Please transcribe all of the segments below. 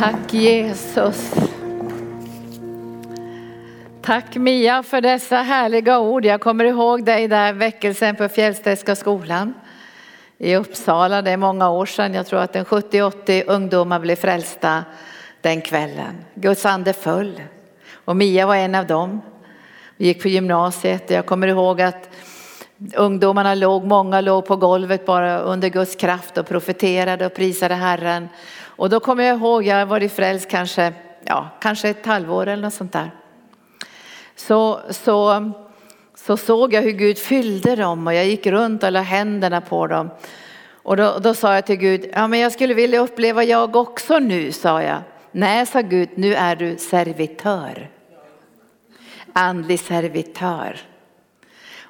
Tack Jesus. Tack Mia för dessa härliga ord. Jag kommer ihåg dig där väckelsen på Fjällstedtska skolan i Uppsala. Det är många år sedan. Jag tror att en 70-80 ungdomar blev frälsta den kvällen. Guds ande föll och Mia var en av dem. Vi gick på gymnasiet och jag kommer ihåg att ungdomarna låg, många låg på golvet bara under Guds kraft och profeterade och prisade Herren. Och då kommer jag ihåg, jag har varit frälst kanske, ja, kanske ett halvår eller något sånt där. Så, så, så såg jag hur Gud fyllde dem och jag gick runt och la händerna på dem. Och då, då sa jag till Gud, ja men jag skulle vilja uppleva jag också nu, sa jag. Nej, sa Gud, nu är du servitör. Andlig servitör.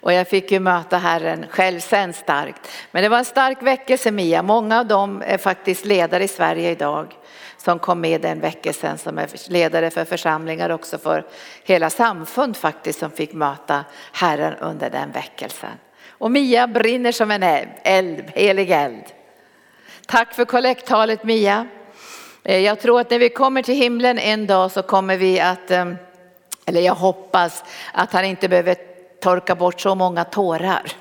Och jag fick ju möta Herren själv sen starkt. Men det var en stark väckelse Mia. Många av dem är faktiskt ledare i Sverige idag som kom med den väckelsen som är ledare för församlingar också för hela samfund faktiskt som fick möta Herren under den väckelsen. Och Mia brinner som en eld, helig eld. Tack för kollekttalet Mia. Eh, jag tror att när vi kommer till himlen en dag så kommer vi att, eh, eller jag hoppas att han inte behöver torka bort så många tårar.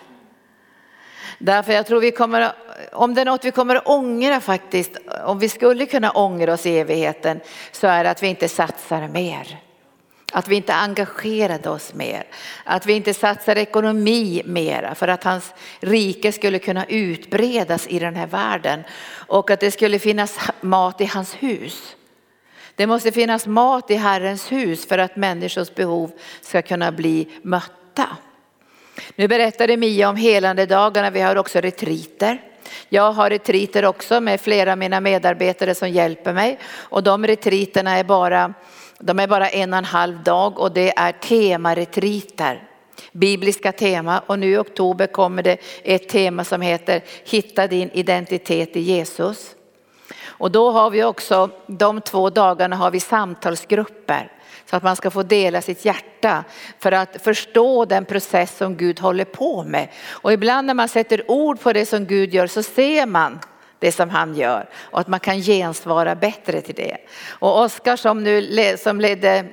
Därför jag tror vi kommer, om det är något vi kommer att ångra faktiskt, om vi skulle kunna ångra oss i evigheten, så är det att vi inte satsar mer. Att vi inte engagerade oss mer, att vi inte satsar ekonomi mera för att hans rike skulle kunna utbredas i den här världen och att det skulle finnas mat i hans hus. Det måste finnas mat i Herrens hus för att människors behov ska kunna bli mötta. Nu berättade Mia om helande dagarna. vi har också retriter. Jag har retriter också med flera av mina medarbetare som hjälper mig och de retriterna är bara, de är bara en och en halv dag och det är temaretriter. Bibliska tema och nu i oktober kommer det ett tema som heter Hitta din identitet i Jesus. Och då har vi också, de två dagarna har vi samtalsgrupper så att man ska få dela sitt hjärta för att förstå den process som Gud håller på med. Och ibland när man sätter ord på det som Gud gör så ser man det som han gör och att man kan gensvara bättre till det. Och Oskar som nu som ledde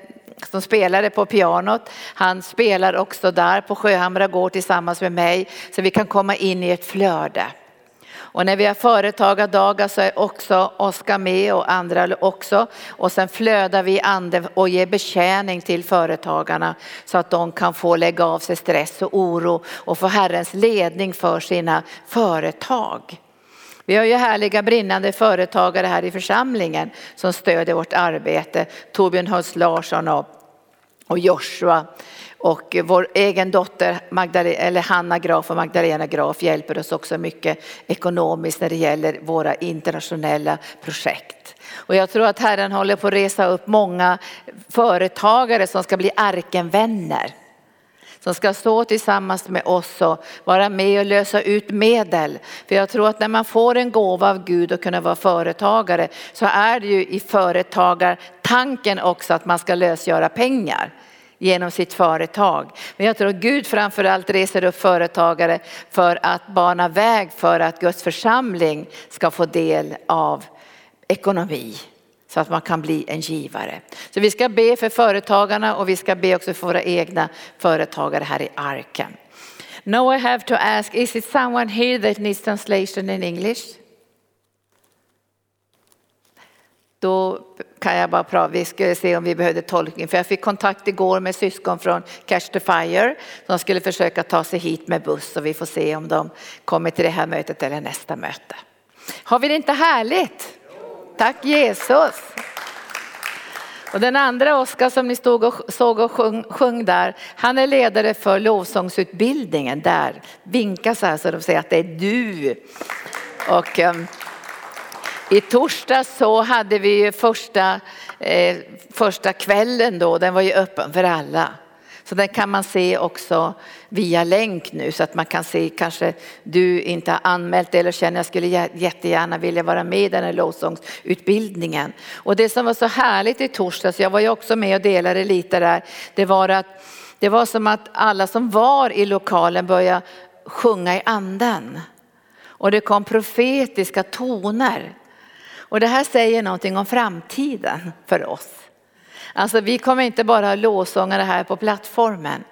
som spelade på pianot. Han spelar också där på Sjöhamra gård tillsammans med mig så vi kan komma in i ett flöde. Och när vi har företagardagar så är också Oskar med och andra också. Och sen flödar vi ande och ger betjäning till företagarna så att de kan få lägga av sig stress och oro och få Herrens ledning för sina företag. Vi har ju härliga brinnande företagare här i församlingen som stödjer vårt arbete. Torbjörn Höst Larsson och, och Joshua och vår egen dotter Magdalena, eller Hanna Graf och Magdalena Graf hjälper oss också mycket ekonomiskt när det gäller våra internationella projekt. Och jag tror att Herren håller på att resa upp många företagare som ska bli arkenvänner. Som ska stå tillsammans med oss och vara med och lösa ut medel. För jag tror att när man får en gåva av Gud och kunna vara företagare så är det ju i företagartanken också att man ska lösgöra pengar genom sitt företag. Men jag tror att Gud framförallt reser upp företagare för att bana väg för att Guds församling ska få del av ekonomi så att man kan bli en givare. Så vi ska be för företagarna och vi ska be också för våra egna företagare här i arken. Now I have to ask, is it someone here that needs translation in English? Då kan jag bara prata, vi skulle se om vi behövde tolkning. För jag fick kontakt igår med syskon från Catch the Fire som skulle försöka ta sig hit med buss och vi får se om de kommer till det här mötet eller nästa möte. Har vi det inte härligt? Tack Jesus. Och den andra Oskar som ni stod och såg och sjung, sjung, där, han är ledare för lovsångsutbildningen där. Vinka så här så de säger att det är du. Och um, i torsdags så hade vi ju första, eh, första kvällen då, den var ju öppen för alla. Så den kan man se också via länk nu så att man kan se kanske du inte har anmält dig eller känner jag skulle jättegärna vilja vara med i den här lovsångsutbildningen. Och det som var så härligt i torsdags, jag var ju också med och delade lite där, det var att det var som att alla som var i lokalen började sjunga i anden. Och det kom profetiska toner. Och det här säger någonting om framtiden för oss. Alltså vi kommer inte bara ha lovsångare här på plattformen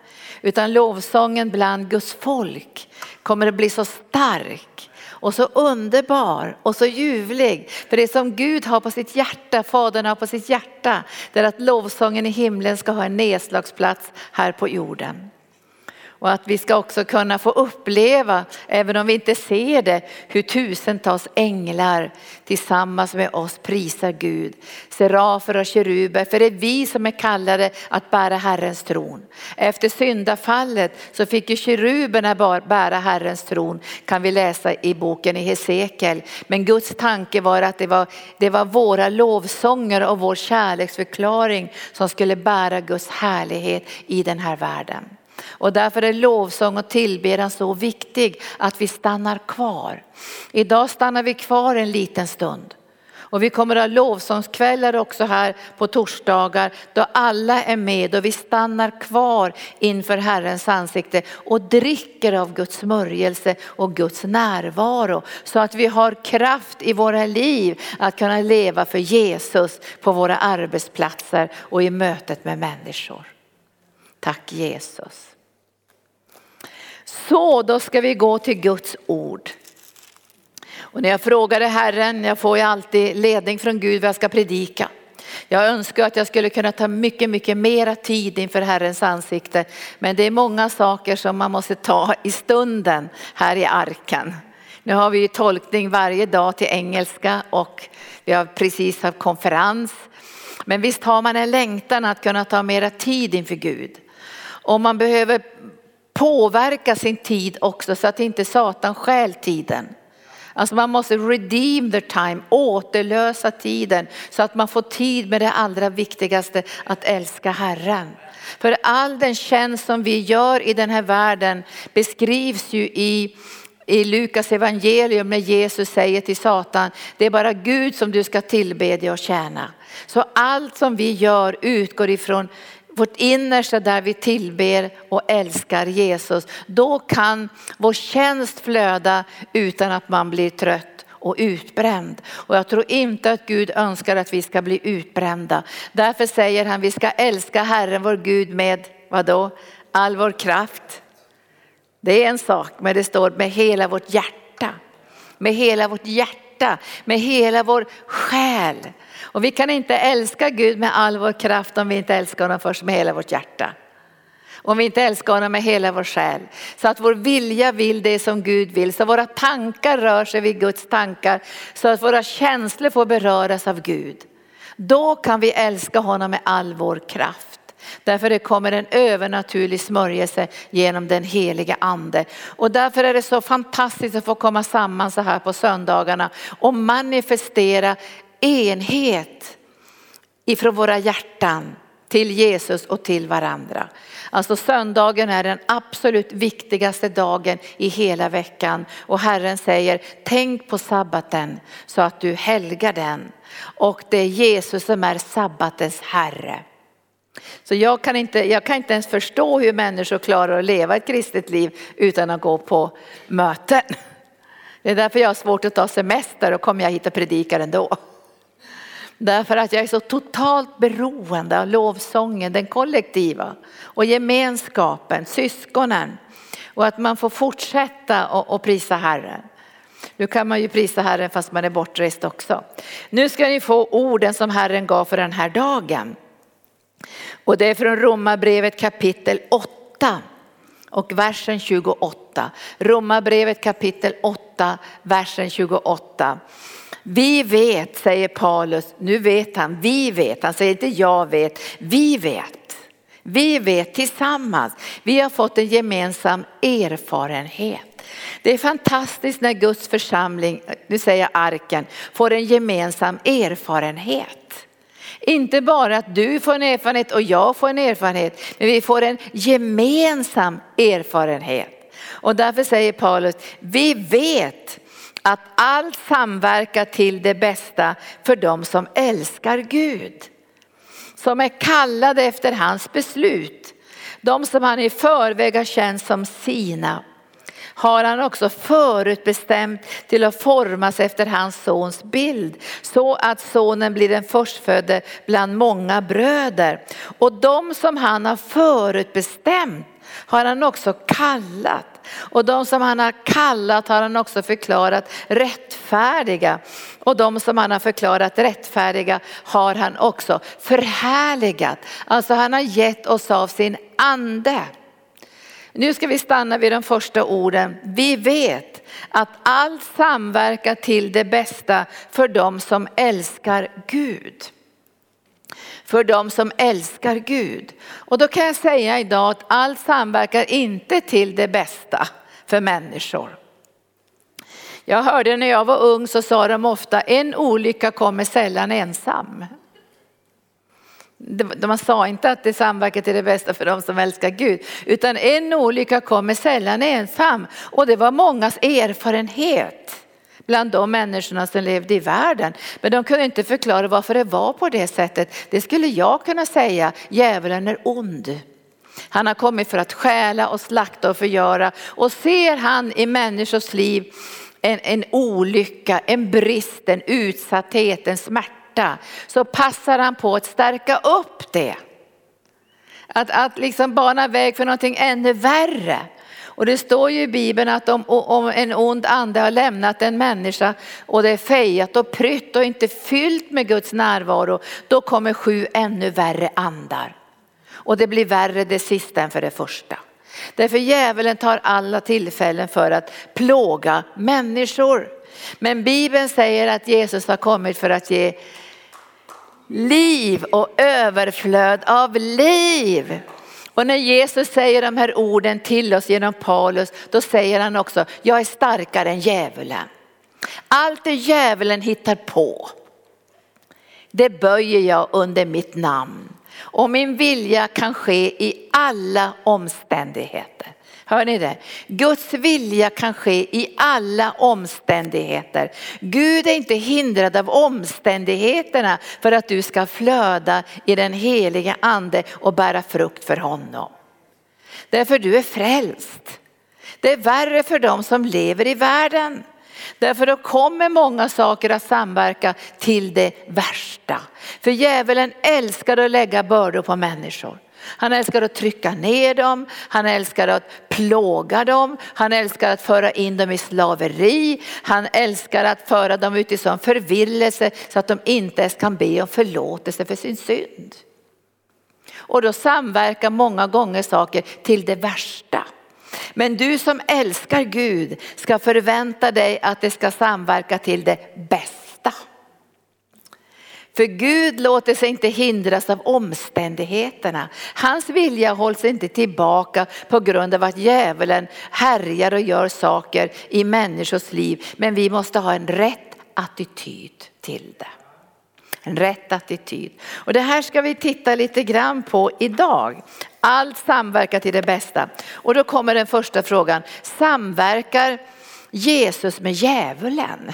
utan lovsången bland Guds folk kommer att bli så stark och så underbar och så ljuvlig. För det som Gud har på sitt hjärta, Fadern har på sitt hjärta, det är att lovsången i himlen ska ha en nedslagsplats här på jorden. Och att vi ska också kunna få uppleva, även om vi inte ser det, hur tusentals änglar tillsammans med oss prisar Gud. Serafer och keruber, för det är vi som är kallade att bära Herrens tron. Efter syndafallet så fick ju keruberna bära Herrens tron, kan vi läsa i boken i Hesekiel. Men Guds tanke var att det var, det var våra lovsånger och vår kärleksförklaring som skulle bära Guds härlighet i den här världen. Och därför är lovsång och tillbedjan så viktig att vi stannar kvar. Idag stannar vi kvar en liten stund. Och vi kommer att ha lovsångskvällar också här på torsdagar då alla är med och vi stannar kvar inför Herrens ansikte och dricker av Guds smörjelse och Guds närvaro så att vi har kraft i våra liv att kunna leva för Jesus på våra arbetsplatser och i mötet med människor. Tack Jesus. Så då ska vi gå till Guds ord. Och när jag frågade Herren, jag får ju alltid ledning från Gud vad jag ska predika. Jag önskar att jag skulle kunna ta mycket, mycket mera tid inför Herrens ansikte. Men det är många saker som man måste ta i stunden här i arken. Nu har vi ju tolkning varje dag till engelska och vi har precis haft konferens. Men visst har man en längtan att kunna ta mera tid inför Gud. Och man behöver påverka sin tid också så att inte Satan stjäl tiden. Alltså man måste redeem the time, återlösa tiden så att man får tid med det allra viktigaste, att älska Herren. För all den tjänst som vi gör i den här världen beskrivs ju i i Lukas evangelium när Jesus säger till Satan, det är bara Gud som du ska tillbedja och tjäna. Så allt som vi gör utgår ifrån vårt innersta där vi tillber och älskar Jesus. Då kan vår tjänst flöda utan att man blir trött och utbränd. Och jag tror inte att Gud önskar att vi ska bli utbrända. Därför säger han vi ska älska Herren vår Gud med, vadå? All vår kraft. Det är en sak, men det står med hela vårt hjärta. Med hela vårt hjärta, med hela vår själ. Och vi kan inte älska Gud med all vår kraft om vi inte älskar honom först med hela vårt hjärta. Om vi inte älskar honom med hela vår själ. Så att vår vilja vill det som Gud vill. Så våra tankar rör sig vid Guds tankar. Så att våra känslor får beröras av Gud. Då kan vi älska honom med all vår kraft. Därför det kommer en övernaturlig smörjelse genom den heliga ande. Och därför är det så fantastiskt att få komma samman så här på söndagarna och manifestera enhet ifrån våra hjärtan till Jesus och till varandra. Alltså söndagen är den absolut viktigaste dagen i hela veckan och Herren säger tänk på sabbaten så att du helgar den. Och det är Jesus som är sabbatens Herre. Så jag kan, inte, jag kan inte ens förstå hur människor klarar att leva ett kristet liv utan att gå på möten. Det är därför jag har svårt att ta semester och kommer jag hit och predikar ändå. Därför att jag är så totalt beroende av lovsången, den kollektiva och gemenskapen, syskonen. Och att man får fortsätta och prisa Herren. Nu kan man ju prisa Herren fast man är bortrest också. Nu ska ni få orden som Herren gav för den här dagen. Och det är från Romarbrevet kapitel 8 och versen 28. Romarbrevet kapitel 8, versen 28. Vi vet, säger Paulus, nu vet han, vi vet, han säger inte jag vet, vi vet. Vi vet tillsammans, vi har fått en gemensam erfarenhet. Det är fantastiskt när Guds församling, nu säger jag arken, får en gemensam erfarenhet. Inte bara att du får en erfarenhet och jag får en erfarenhet, men vi får en gemensam erfarenhet. Och därför säger Paulus, vi vet att allt samverkar till det bästa för dem som älskar Gud. Som är kallade efter hans beslut. De som han i förväg har känt som sina. har han också förutbestämt till att formas efter hans sons bild så att sonen blir den förstfödde bland många bröder. Och de som han har förutbestämt har han också kallat och de som han har kallat har han också förklarat rättfärdiga. Och de som han har förklarat rättfärdiga har han också förhärligat. Alltså han har gett oss av sin ande. Nu ska vi stanna vid de första orden. Vi vet att allt samverkar till det bästa för dem som älskar Gud. För dem som älskar Gud. Och då kan jag säga idag att allt samverkar inte till det bästa för människor. Jag hörde när jag var ung så sa de ofta en olycka kommer sällan ensam. Man sa inte att det samverkar till det bästa för de som älskar Gud, utan en olycka kommer sällan ensam. Och det var mångas erfarenhet bland de människorna som levde i världen. Men de kunde inte förklara varför det var på det sättet. Det skulle jag kunna säga, djävulen är ond. Han har kommit för att stjäla och slakta och förgöra. Och ser han i människors liv en, en olycka, en brist, en utsatthet, en smärta så passar han på att stärka upp det. Att, att liksom bana väg för någonting ännu värre. Och det står ju i Bibeln att om, om, en ond ande har lämnat en människa och det är fejat och prytt och inte fyllt med Guds närvaro, då kommer sju ännu värre andar. Och det blir värre det sista än för det första. Därför djävulen tar alla tillfällen för att plåga människor. Men Bibeln säger att Jesus har kommit för att ge liv och överflöd av liv. Och när Jesus säger de här orden till oss genom Paulus, då säger han också, jag är starkare än djävulen. Allt det djävulen hittar på, det böjer jag under mitt namn. Och min vilja kan ske i alla omständigheter. Hör ni det? Guds vilja kan ske i alla omständigheter. Gud är inte hindrad av omständigheterna för att du ska flöda i den heliga ande och bära frukt för honom. Därför du är frälst. Det är värre för dem som lever i världen. Därför då kommer många saker att samverka till det värsta. För djävulen älskar att lägga bördor på människor. Han älskar att trycka ner dem, han älskar att plåga dem, han älskar att föra in dem i slaveri, han älskar att föra dem ut i sån förvillelse så att de inte ens kan be om förlåtelse för sin synd. Och då samverkar många gånger saker till det värsta. Men du som älskar Gud ska förvänta dig att det ska samverka till det bästa. För Gud låter sig inte hindras av omständigheterna. Hans vilja hålls inte tillbaka på grund av att djävulen härjar och gör saker i människors liv. Men vi måste ha en rätt attityd till det. En rätt attityd. Och det här ska vi titta lite grann på idag. Allt samverkar till det bästa. Och då kommer den första frågan. Samverkar Jesus med djävulen?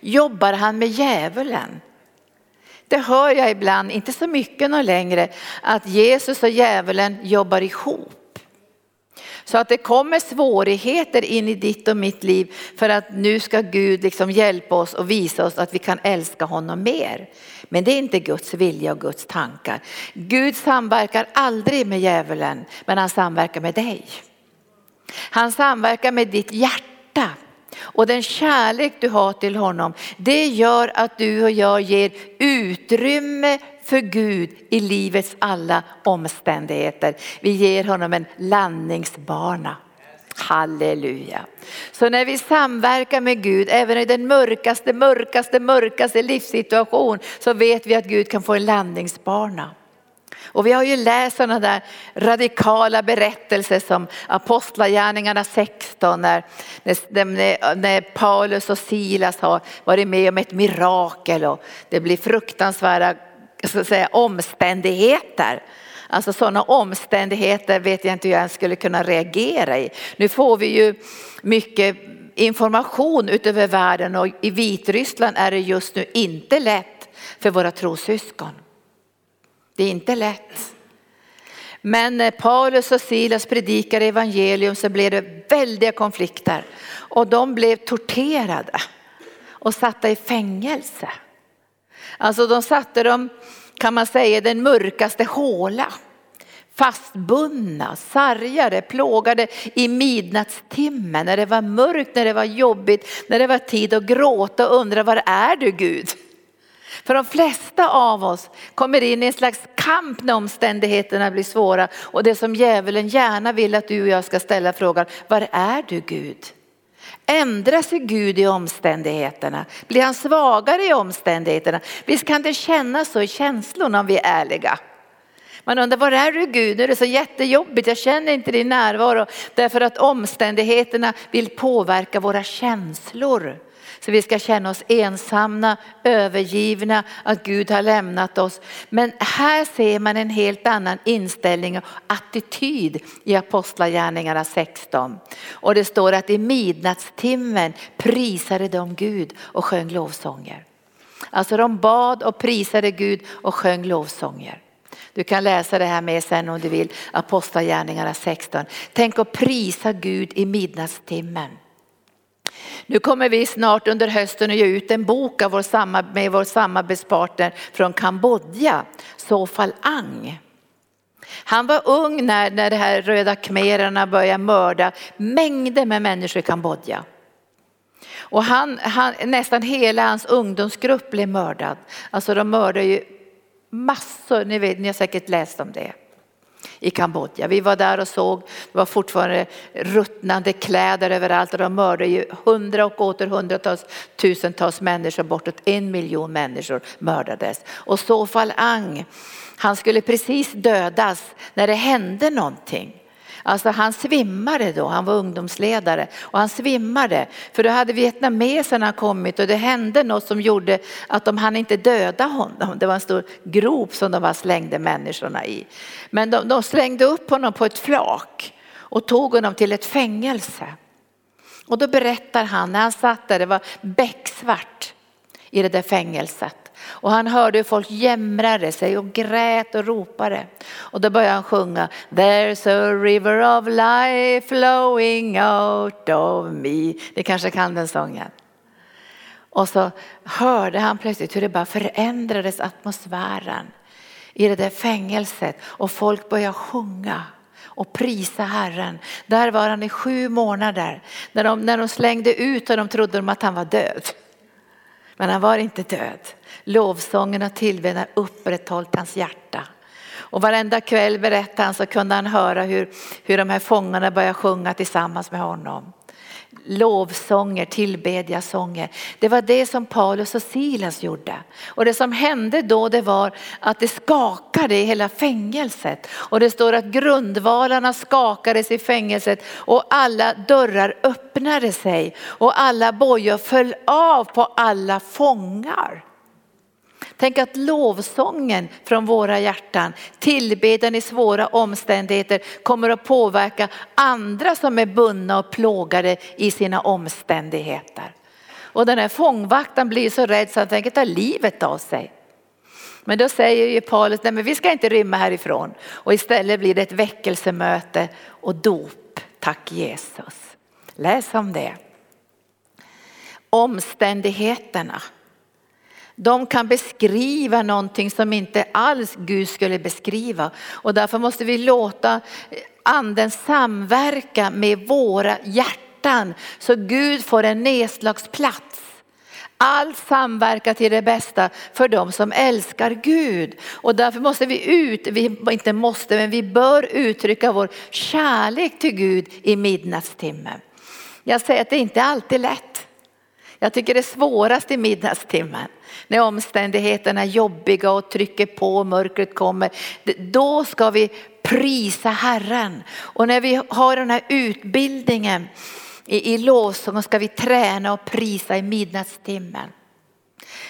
Jobbar han med djävulen? Det hör jag ibland, inte så mycket någon längre, att Jesus och djävulen jobbar ihop. Så att det kommer svårigheter in i ditt och mitt liv för att nu ska Gud liksom hjälpa oss och visa oss att vi kan älska honom mer. Men det är inte Guds vilja och Guds tankar. Gud samverkar aldrig med djävulen men han samverkar med dig. Han samverkar med ditt hjärta. Och den kärlek du har till honom, det gör att du och jag ger utrymme för Gud i livets alla omständigheter. Vi ger honom en landningsbana. Halleluja. Så när vi samverkar med Gud, även i den mörkaste, mörkaste, mörkaste livssituation, så vet vi att Gud kan få en landningsbana. Och vi har ju läst sådana där radikala berättelser som Apostlagärningarna 16 när, när, när Paulus och Silas har varit med om ett mirakel och det blir fruktansvärda ska säga, omständigheter. Alltså sådana omständigheter vet jag inte hur jag skulle kunna reagera i. Nu får vi ju mycket information utöver världen och i Vitryssland är det just nu inte lätt för våra trossyskon. Det är inte lätt. Men när Paulus och Silas predikade evangelium så blev det väldiga konflikter och de blev torterade och satta i fängelse. Alltså de satte dem, kan man säga, i den mörkaste håla. Fastbundna, sargade, plågade i midnattstimmen när det var mörkt, när det var jobbigt, när det var tid att gråta och undra var är du Gud? För de flesta av oss kommer in i en slags kamp när omständigheterna blir svåra och det som djävulen gärna vill att du och jag ska ställa frågan, var är du Gud? Ändrar sig Gud i omständigheterna? Blir han svagare i omständigheterna? Visst kan det kännas så i känslorna om vi är ärliga. Man undrar, var är du Gud? Nu är det så jättejobbigt, jag känner inte din närvaro. Därför att omständigheterna vill påverka våra känslor. Så vi ska känna oss ensamma, övergivna, att Gud har lämnat oss. Men här ser man en helt annan inställning och attityd i Apostlagärningarna 16. Och det står att i midnattstimmen prisade de Gud och sjöng lovsånger. Alltså de bad och prisade Gud och sjöng lovsånger. Du kan läsa det här med sen om du vill, Apostlagärningarna 16. Tänk att prisa Gud i midnattstimmen. Nu kommer vi snart under hösten att ge ut en bok av vår med vår samarbetspartner från Kambodja, Sofal Ang. Han var ung när, när de här röda khmererna började mörda mängder med människor i Kambodja. Och han, han, nästan hela hans ungdomsgrupp blev mördad. Alltså de mördade ju massor, ni, vet, ni har säkert läst om det i Kambodja. Vi var där och såg, det var fortfarande ruttnande kläder överallt och de mördade ju hundra och åter hundratals tusentals människor, bortåt en miljon människor mördades. Och Sofal Ang, han skulle precis dödas när det hände någonting. Alltså han svimmade då, han var ungdomsledare och han svimmade för då hade vietnameserna kommit och det hände något som gjorde att de hann inte döda honom. Det var en stor grop som de bara slängde människorna i. Men de, de slängde upp honom på ett flak och tog honom till ett fängelse. Och då berättar han när han satt där, det var becksvart i det där fängelset. Och han hörde hur folk jämrade sig och grät och ropade. Och då började han sjunga There's a river of life flowing out of me. Ni kanske kan den sången. Och så hörde han plötsligt hur det bara förändrades atmosfären i det där fängelset och folk började sjunga och prisa Herren. Där var han i sju månader. När de, när de slängde ut honom trodde de att han var död. Men han var inte död. Lovsången och tillbedjan upprätthållit hans hjärta. Och varenda kväll berättade han så kunde han höra hur, hur de här fångarna började sjunga tillsammans med honom. Lovsånger, tillbedjasånger. Det var det som Paulus och Silas gjorde. Och det som hände då det var att det skakade i hela fängelset. Och det står att grundvalarna skakades i fängelset och alla dörrar öppnade sig och alla bojor föll av på alla fångar. Tänk att lovsången från våra hjärtan, tillbedjan i svåra omständigheter kommer att påverka andra som är bundna och plågade i sina omständigheter. Och den här fångvaktaren blir så rädd så han tänker ta livet av sig. Men då säger ju Paulus, nej men vi ska inte rymma härifrån. Och istället blir det ett väckelsemöte och dop. Tack Jesus. Läs om det. Omständigheterna de kan beskriva någonting som inte alls Gud skulle beskriva. Och därför måste vi låta anden samverka med våra hjärtan så Gud får en nedslagsplats. Allt samverkar till det bästa för dem som älskar Gud. Och därför måste vi ut, vi inte måste men vi bör uttrycka vår kärlek till Gud i midnattstimmen. Jag säger att det inte alltid är lätt. Jag tycker det är svårast i midnattstimmen när omständigheterna är jobbiga och trycker på och mörkret kommer. Då ska vi prisa Herren. Och när vi har den här utbildningen i, i lovsång ska vi träna och prisa i midnattstimmen.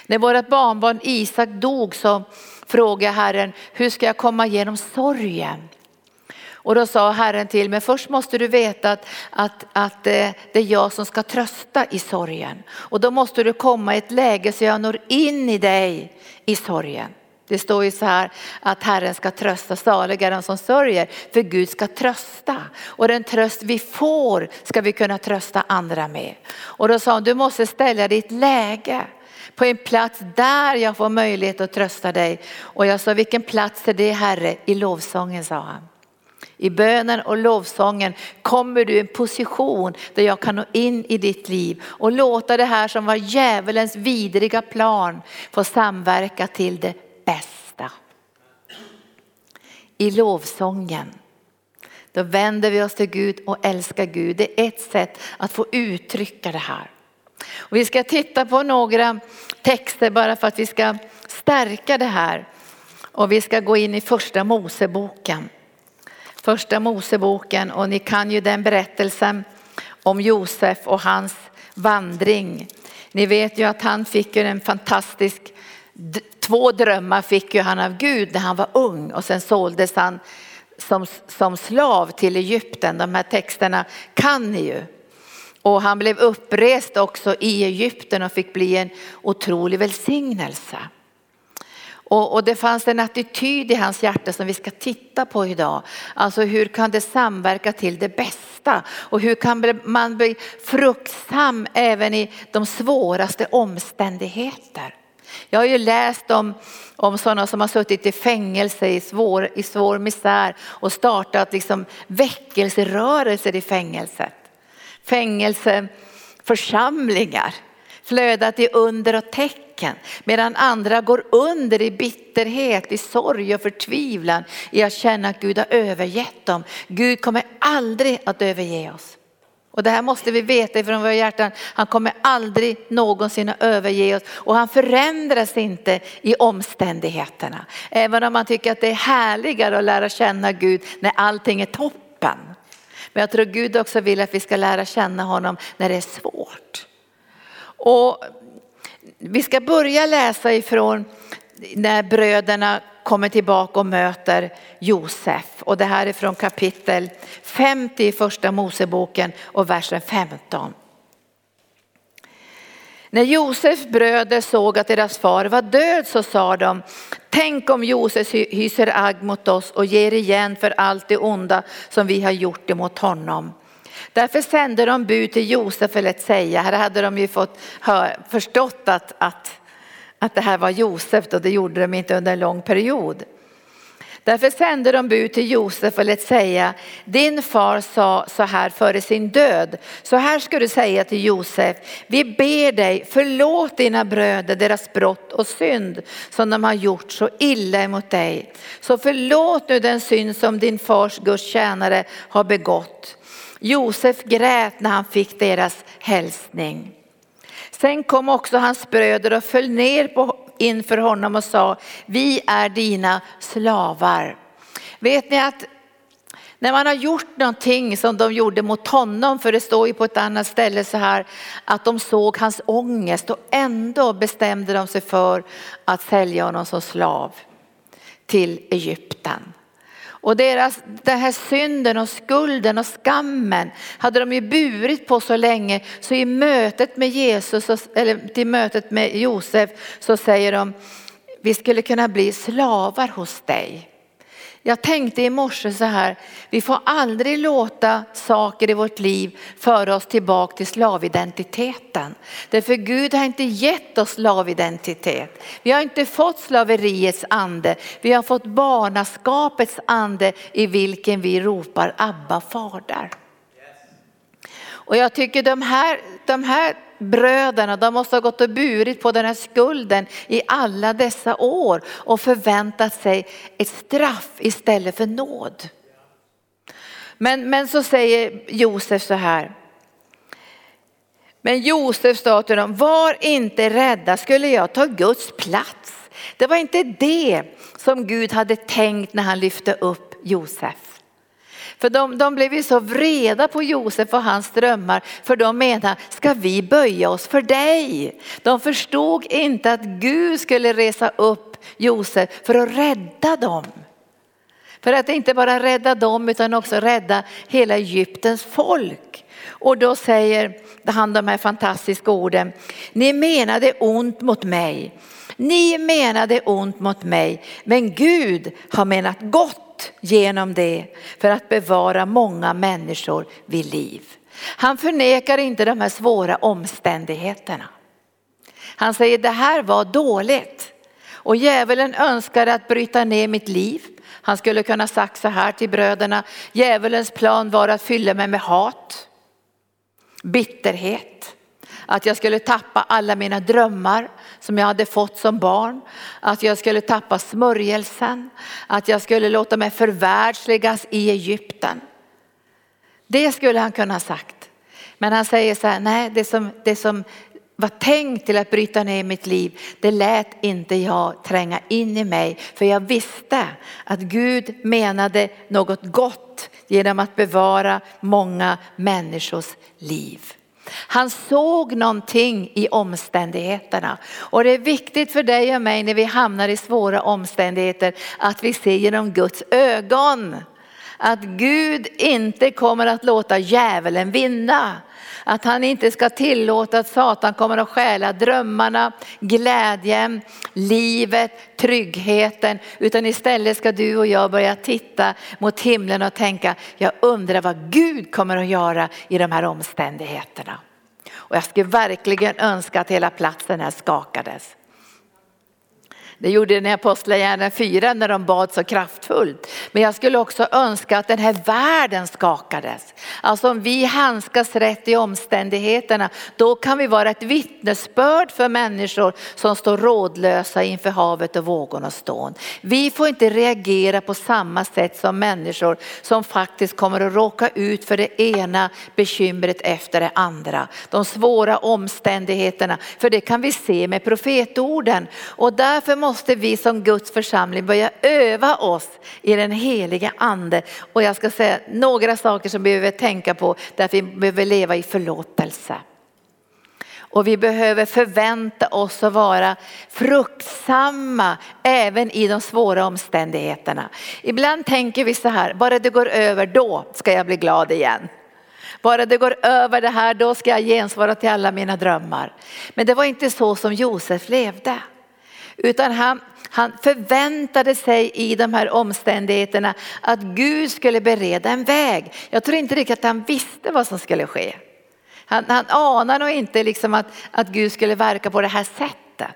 När vårt barnbarn Isak dog så frågade Herren, hur ska jag komma igenom sorgen? Och då sa Herren till mig, först måste du veta att, att, att eh, det är jag som ska trösta i sorgen. Och då måste du komma i ett läge så jag når in i dig i sorgen. Det står ju så här att Herren ska trösta saliga den som sörjer, för Gud ska trösta. Och den tröst vi får ska vi kunna trösta andra med. Och då sa hon, du måste ställa ditt läge på en plats där jag får möjlighet att trösta dig. Och jag sa, vilken plats är det Herre? I lovsången sa han. I bönen och lovsången kommer du i en position där jag kan nå in i ditt liv och låta det här som var djävulens vidriga plan få samverka till det bästa. I lovsången då vänder vi oss till Gud och älskar Gud. Det är ett sätt att få uttrycka det här. Och vi ska titta på några texter bara för att vi ska stärka det här. Och vi ska gå in i första Moseboken. Första Moseboken och ni kan ju den berättelsen om Josef och hans vandring. Ni vet ju att han fick ju en fantastisk, två drömmar fick ju han av Gud när han var ung och sen såldes han som, som slav till Egypten. De här texterna kan ni ju. Och han blev upprest också i Egypten och fick bli en otrolig välsignelse. Och, och, det fanns en attityd i hans hjärta som vi ska titta på idag. Alltså hur kan det samverka till det bästa? Och hur kan man bli fruktsam även i de svåraste omständigheter? Jag har ju läst om, om sådana som har suttit i fängelse i svår, i svår misär och startat liksom väckelserörelser i fängelset. Fängelseförsamlingar flödat i under och tecken medan andra går under i bitterhet, i sorg och förtvivlan i att känna att Gud har övergett dem. Gud kommer aldrig att överge oss. Och det här måste vi veta ifrån våra hjärtan. Han kommer aldrig någonsin att överge oss och han förändras inte i omständigheterna. Även om man tycker att det är härligare att lära känna Gud när allting är toppen. Men jag tror Gud också vill att vi ska lära känna honom när det är svårt. Och vi ska börja läsa ifrån när bröderna kommer tillbaka och möter Josef. Och det här är från kapitel 50 i första Moseboken och versen 15. När Josefs bröder såg att deras far var död så sa de, tänk om Josef hyser agg mot oss och ger igen för allt det onda som vi har gjort emot honom. Därför sände de bud till Josef eller att säga, här hade de ju fått hör, förstått att, att, att det här var Josef och det gjorde de inte under en lång period. Därför sände de bud till Josef och lät säga, din far sa så här före sin död. Så här ska du säga till Josef, vi ber dig förlåt dina bröder deras brott och synd som de har gjort så illa emot dig. Så förlåt nu den synd som din fars Guds tjänare har begått. Josef grät när han fick deras hälsning. Sen kom också hans bröder och föll ner på, inför honom och sa, vi är dina slavar. Vet ni att när man har gjort någonting som de gjorde mot honom, för det står ju på ett annat ställe så här att de såg hans ångest och ändå bestämde de sig för att sälja honom som slav till Egypten. Och deras, den här synden och skulden och skammen hade de ju burit på så länge så i mötet med Jesus, eller till mötet med Josef så säger de vi skulle kunna bli slavar hos dig. Jag tänkte i morse så här, vi får aldrig låta saker i vårt liv föra oss tillbaka till slavidentiteten. Därför Gud har inte gett oss slavidentitet. Vi har inte fått slaveriets ande, vi har fått barnaskapets ande i vilken vi ropar Abba fader. Och jag tycker de här, de här bröderna, de måste ha gått och burit på den här skulden i alla dessa år och förväntat sig ett straff istället för nåd. Men, men så säger Josef så här. Men Josef sa till dem, var inte rädda, skulle jag ta Guds plats? Det var inte det som Gud hade tänkt när han lyfte upp Josef. För de, de blev ju så vreda på Josef och hans drömmar för de menade, ska vi böja oss för dig? De förstod inte att Gud skulle resa upp Josef för att rädda dem. För att inte bara rädda dem utan också rädda hela Egyptens folk. Och då säger han de här fantastiska orden, ni menade ont mot mig Ni menade ont mot mig, men Gud har menat gott genom det för att bevara många människor vid liv. Han förnekar inte de här svåra omständigheterna. Han säger det här var dåligt och djävulen önskade att bryta ner mitt liv. Han skulle kunna sagt så här till bröderna, djävulens plan var att fylla mig med hat, bitterhet, att jag skulle tappa alla mina drömmar som jag hade fått som barn, att jag skulle tappa smörjelsen, att jag skulle låta mig förvärldsligas i Egypten. Det skulle han kunna ha sagt. Men han säger så här, nej det som, det som var tänkt till att bryta ner mitt liv, det lät inte jag tränga in i mig. För jag visste att Gud menade något gott genom att bevara många människors liv. Han såg någonting i omständigheterna och det är viktigt för dig och mig när vi hamnar i svåra omständigheter att vi ser genom Guds ögon. Att Gud inte kommer att låta djävulen vinna. Att han inte ska tillåta att Satan kommer att stjäla drömmarna, glädjen, livet, tryggheten. Utan istället ska du och jag börja titta mot himlen och tänka, jag undrar vad Gud kommer att göra i de här omständigheterna. Och jag skulle verkligen önska att hela platsen här skakades. Det gjorde den i Apostlagärningarna 4 när de bad så kraftfullt. Men jag skulle också önska att den här världen skakades. Alltså om vi handskas rätt i omständigheterna, då kan vi vara ett vittnesbörd för människor som står rådlösa inför havet och vågornas stån. Vi får inte reagera på samma sätt som människor som faktiskt kommer att råka ut för det ena bekymret efter det andra. De svåra omständigheterna, för det kan vi se med profetorden. Och därför måste måste vi som Guds församling börja öva oss i den heliga ande. Och jag ska säga några saker som vi behöver tänka på därför vi behöver leva i förlåtelse. Och vi behöver förvänta oss att vara fruktsamma även i de svåra omständigheterna. Ibland tänker vi så här, bara det går över då ska jag bli glad igen. Bara det går över det här då ska jag gensvara till alla mina drömmar. Men det var inte så som Josef levde. Utan han, han förväntade sig i de här omständigheterna att Gud skulle bereda en väg. Jag tror inte riktigt att han visste vad som skulle ske. Han, han anar nog inte liksom att, att Gud skulle verka på det här sättet.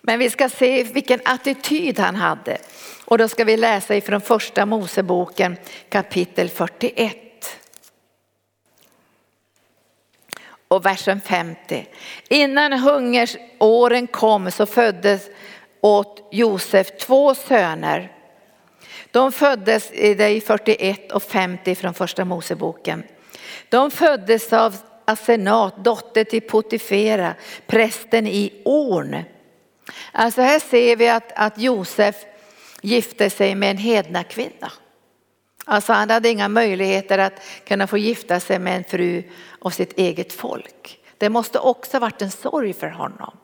Men vi ska se vilken attityd han hade. Och då ska vi läsa ifrån första Moseboken kapitel 41. Och versen 50. Innan hungersåren kom så föddes åt Josef två söner. De föddes i 41 och 50 från första Moseboken. De föddes av Asenat, dotter till Potifera, prästen i Orn. Alltså här ser vi att, att Josef gifte sig med en hedna kvinna. Alltså han hade inga möjligheter att kunna få gifta sig med en fru av sitt eget folk. Det måste också varit en sorg för honom.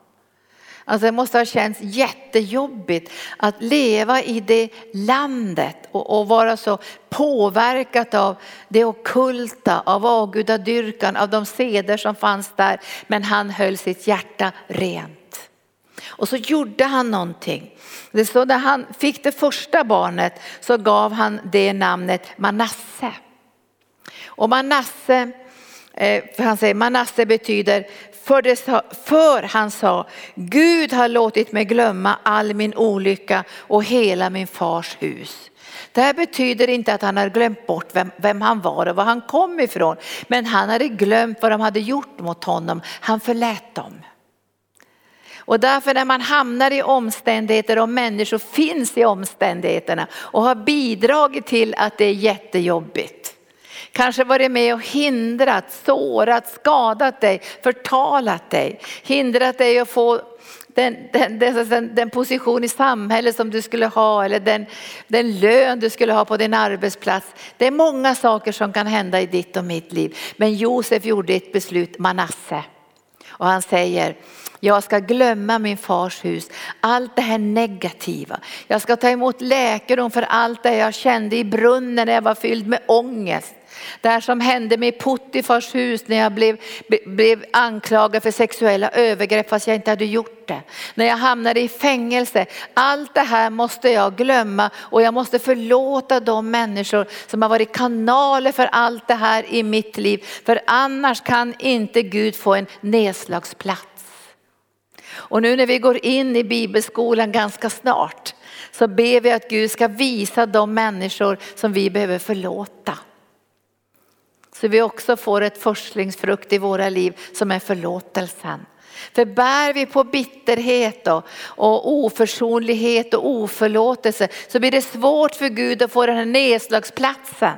Alltså det måste ha känts jättejobbigt att leva i det landet och, och vara så påverkat av det okulta, av avgudadyrkan, av de seder som fanns där. Men han höll sitt hjärta rent. Och så gjorde han någonting. Det så när han fick det första barnet så gav han det namnet Manasse. Och Manasse, eh, för han säger Manasse betyder för, det, för han sa, Gud har låtit mig glömma all min olycka och hela min fars hus. Det här betyder inte att han har glömt bort vem, vem, han var och var han kom ifrån. Men han hade glömt vad de hade gjort mot honom. Han förlät dem. Och därför när man hamnar i omständigheter och människor finns i omständigheterna och har bidragit till att det är jättejobbigt. Kanske varit med och hindrat, sårat, skadat dig, förtalat dig, hindrat dig att få den, den, den, den, position i samhället som du skulle ha eller den, den lön du skulle ha på din arbetsplats. Det är många saker som kan hända i ditt och mitt liv. Men Josef gjorde ett beslut, Manasse. Och han säger, jag ska glömma min fars hus, allt det här negativa. Jag ska ta emot läkedom för allt det jag kände i brunnen när jag var fylld med ångest. Det här som hände med Puttifars hus när jag blev, blev anklagad för sexuella övergrepp fast jag inte hade gjort det. När jag hamnade i fängelse. Allt det här måste jag glömma och jag måste förlåta de människor som har varit kanaler för allt det här i mitt liv. För annars kan inte Gud få en nedslagsplats. Och nu när vi går in i bibelskolan ganska snart så ber vi att Gud ska visa de människor som vi behöver förlåta. Så vi också får ett förslingsfrukt i våra liv som är förlåtelsen. För bär vi på bitterhet och, och oförsonlighet och oförlåtelse så blir det svårt för Gud att få den här nedslagsplatsen.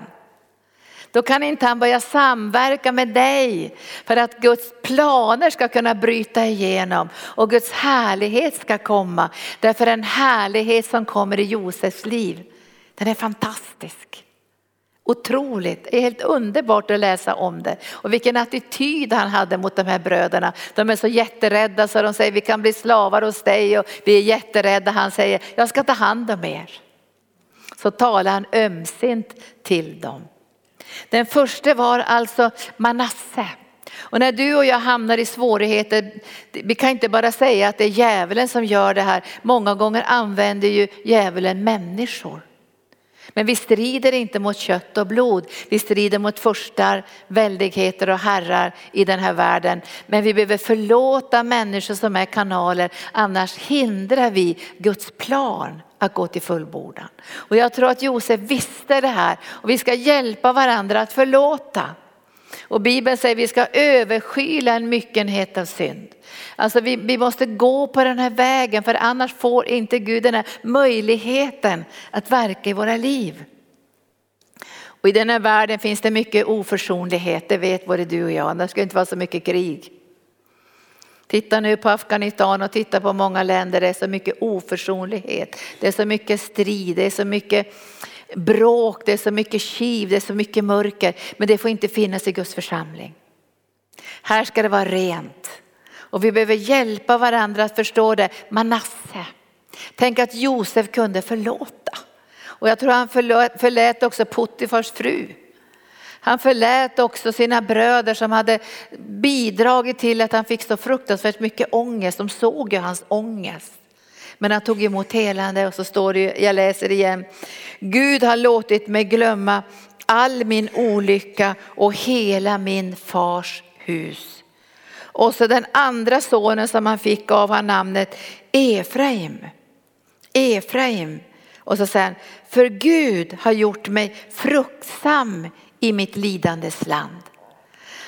Då kan inte han börja samverka med dig för att Guds planer ska kunna bryta igenom och Guds härlighet ska komma. Därför en härlighet som kommer i Josefs liv, den är fantastisk. Otroligt, det är helt underbart att läsa om det. Och vilken attityd han hade mot de här bröderna. De är så jätterädda så de säger vi kan bli slavar hos dig och vi är jätterädda. Han säger jag ska ta hand om er. Så talar han ömsint till dem. Den första var alltså Manasse. Och när du och jag hamnar i svårigheter, vi kan inte bara säga att det är djävulen som gör det här. Många gånger använder ju djävulen människor. Men vi strider inte mot kött och blod. Vi strider mot förstar, väldigheter och herrar i den här världen. Men vi behöver förlåta människor som är kanaler, annars hindrar vi Guds plan att gå till fullbordan. Och jag tror att Josef visste det här och vi ska hjälpa varandra att förlåta. Och Bibeln säger att vi ska överskyla en myckenhet av synd. Alltså vi, vi måste gå på den här vägen för annars får inte Gud den här möjligheten att verka i våra liv. Och i den här världen finns det mycket oförsonlighet, det vet både du och jag. Det ska inte vara så mycket krig. Titta nu på Afghanistan och titta på många länder, det är så mycket oförsonlighet. Det är så mycket strid, det är så mycket bråk, det är så mycket kiv, det är så mycket mörker. Men det får inte finnas i Guds församling. Här ska det vara rent. Och vi behöver hjälpa varandra att förstå det. Manasse. Tänk att Josef kunde förlåta. Och jag tror han förlät, också Puttifars fru. Han förlät också sina bröder som hade bidragit till att han fick så fruktansvärt mycket ångest. De såg ju hans ångest. Men han tog emot helande och så står det, jag läser igen. Gud har låtit mig glömma all min olycka och hela min fars hus. Och så den andra sonen som han fick gav han namnet Efraim. Efraim. Och så säger han, för Gud har gjort mig fruktsam i mitt lidandes land.